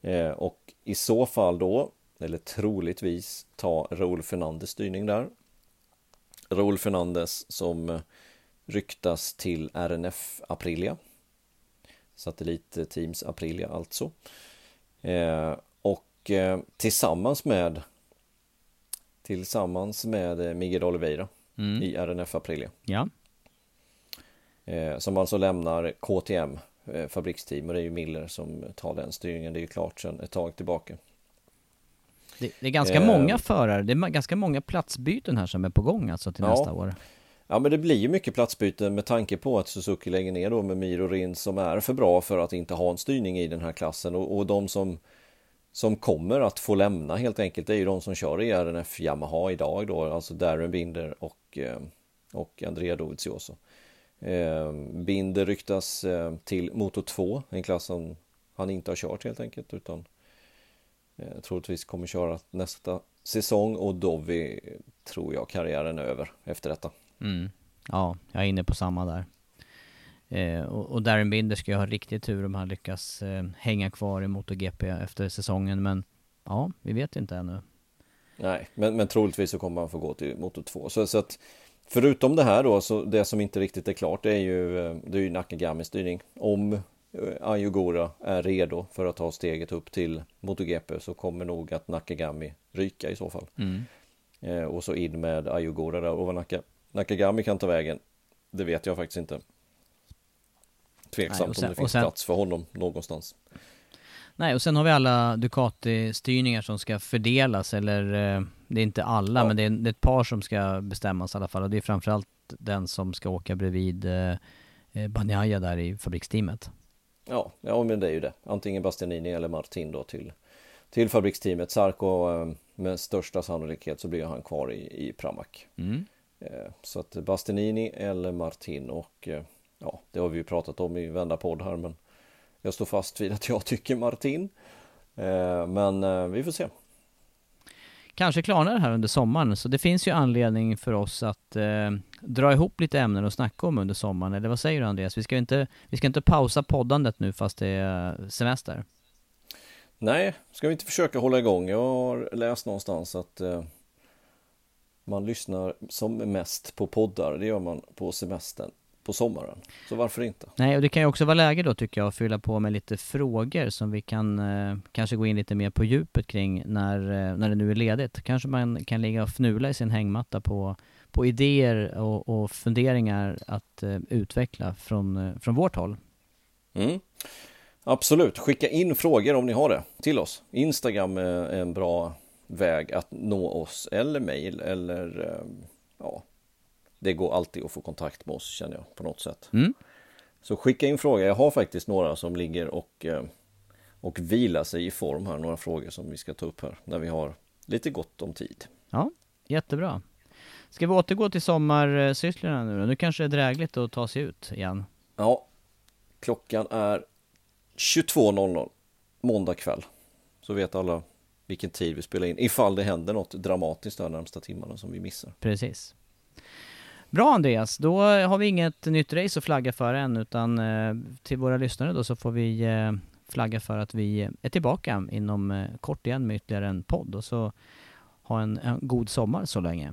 Speaker 2: eh, och i så fall då eller troligtvis ta Raúl Fernandes styrning där. Raúl Fernandes som eh, ryktas till RNF Aprilia. Satellitteams Aprilia alltså. Eh, och eh, tillsammans med Tillsammans med Miguel Oliveira mm. i RNF Aprilia.
Speaker 1: Ja.
Speaker 2: Eh, som alltså lämnar KTM eh, fabriksteam och det är ju Miller som tar den styrningen. Det är ju klart sedan ett tag tillbaka.
Speaker 1: Det, det är ganska många förare, det är ganska många platsbyten här som är på gång alltså till ja, nästa år.
Speaker 2: Ja men det blir ju mycket platsbyte med tanke på att Suzuki lägger ner då med Miro Rin som är för bra för att inte ha en styrning i den här klassen och, och de som som kommer att få lämna helt enkelt är ju de som kör i RNF Yamaha idag då, alltså Darren Binder och, eh, och Andrea Dovizioso. Eh, Binder ryktas eh, till Moto 2, en klass som han inte har kört helt enkelt utan troligtvis kommer köra nästa säsong och Dovi tror jag karriären är över efter detta.
Speaker 1: Mm. Ja, jag är inne på samma där. Eh, och, och Darren Binder ska ju ha riktigt tur om han lyckas eh, hänga kvar i MotoGP efter säsongen, men ja, vi vet inte ännu.
Speaker 2: Nej, men, men troligtvis så kommer han få gå till motor 2. Så, så att förutom det här då, så det som inte riktigt är klart det är ju, eh, det är ju Nakagami styrning. Om eh, Ayogura är redo för att ta steget upp till MotoGP så kommer nog att Nakagami ryka i så fall. Mm. Eh, och så in med Ayogura där och vad Naka, Nakagami kan ta vägen, det vet jag faktiskt inte. Tveksamt Nej, sen, om det finns sen, plats för honom någonstans.
Speaker 1: Nej, och sen har vi alla Ducati-styrningar som ska fördelas, eller eh, det är inte alla, ja. men det är, det är, ett par som ska bestämmas i alla fall. Och det är framförallt den som ska åka bredvid eh, eh Banjaya där i fabriksteamet.
Speaker 2: Ja, ja men det är ju det. Antingen Bastianini eller Martin då till, till fabriksteamet. Sarko eh, med största sannolikhet så blir han kvar i, i Pramac. Mm. Eh, så att Bastianini eller Martin och eh, ja, det har vi ju pratat om i Vända podd här men jag står fast vid att jag tycker Martin. Eh, men vi får se.
Speaker 1: Kanske klarnar det här under sommaren, så det finns ju anledning för oss att eh, dra ihop lite ämnen och snacka om under sommaren. Eller vad säger du Andreas? Vi ska inte, vi ska inte pausa poddandet nu fast det är semester.
Speaker 2: Nej, ska vi inte försöka hålla igång? Jag har läst någonstans att eh, man lyssnar som mest på poddar, det gör man på semestern på sommaren. Så varför inte?
Speaker 1: Nej, och det kan ju också vara läge då tycker jag att fylla på med lite frågor som vi kan eh, kanske gå in lite mer på djupet kring när, eh, när det nu är ledigt. Kanske man kan ligga och fnula i sin hängmatta på, på idéer och, och funderingar att eh, utveckla från, eh, från vårt håll.
Speaker 2: Mm. Absolut, skicka in frågor om ni har det till oss. Instagram är en bra väg att nå oss eller mejl eller eh, ja, det går alltid att få kontakt med oss känner jag på något sätt. Mm. Så skicka in frågor. Jag har faktiskt några som ligger och, eh, och vilar sig i form här. Några frågor som vi ska ta upp här när vi har lite gott om tid.
Speaker 1: Ja, jättebra. Ska vi återgå till sommarsysslorna nu då? Nu kanske det är drägligt att ta sig ut igen.
Speaker 2: Ja, klockan är 22.00 måndag kväll. Så vet alla vilken tid vi spelar in. Ifall det händer något dramatiskt de närmsta timmarna som vi missar.
Speaker 1: Precis. Bra Andreas, då har vi inget nytt race att flagga för än utan eh, till våra lyssnare då så får vi eh, flagga för att vi är tillbaka inom eh, kort igen med ytterligare en podd och så ha en, en god sommar så länge.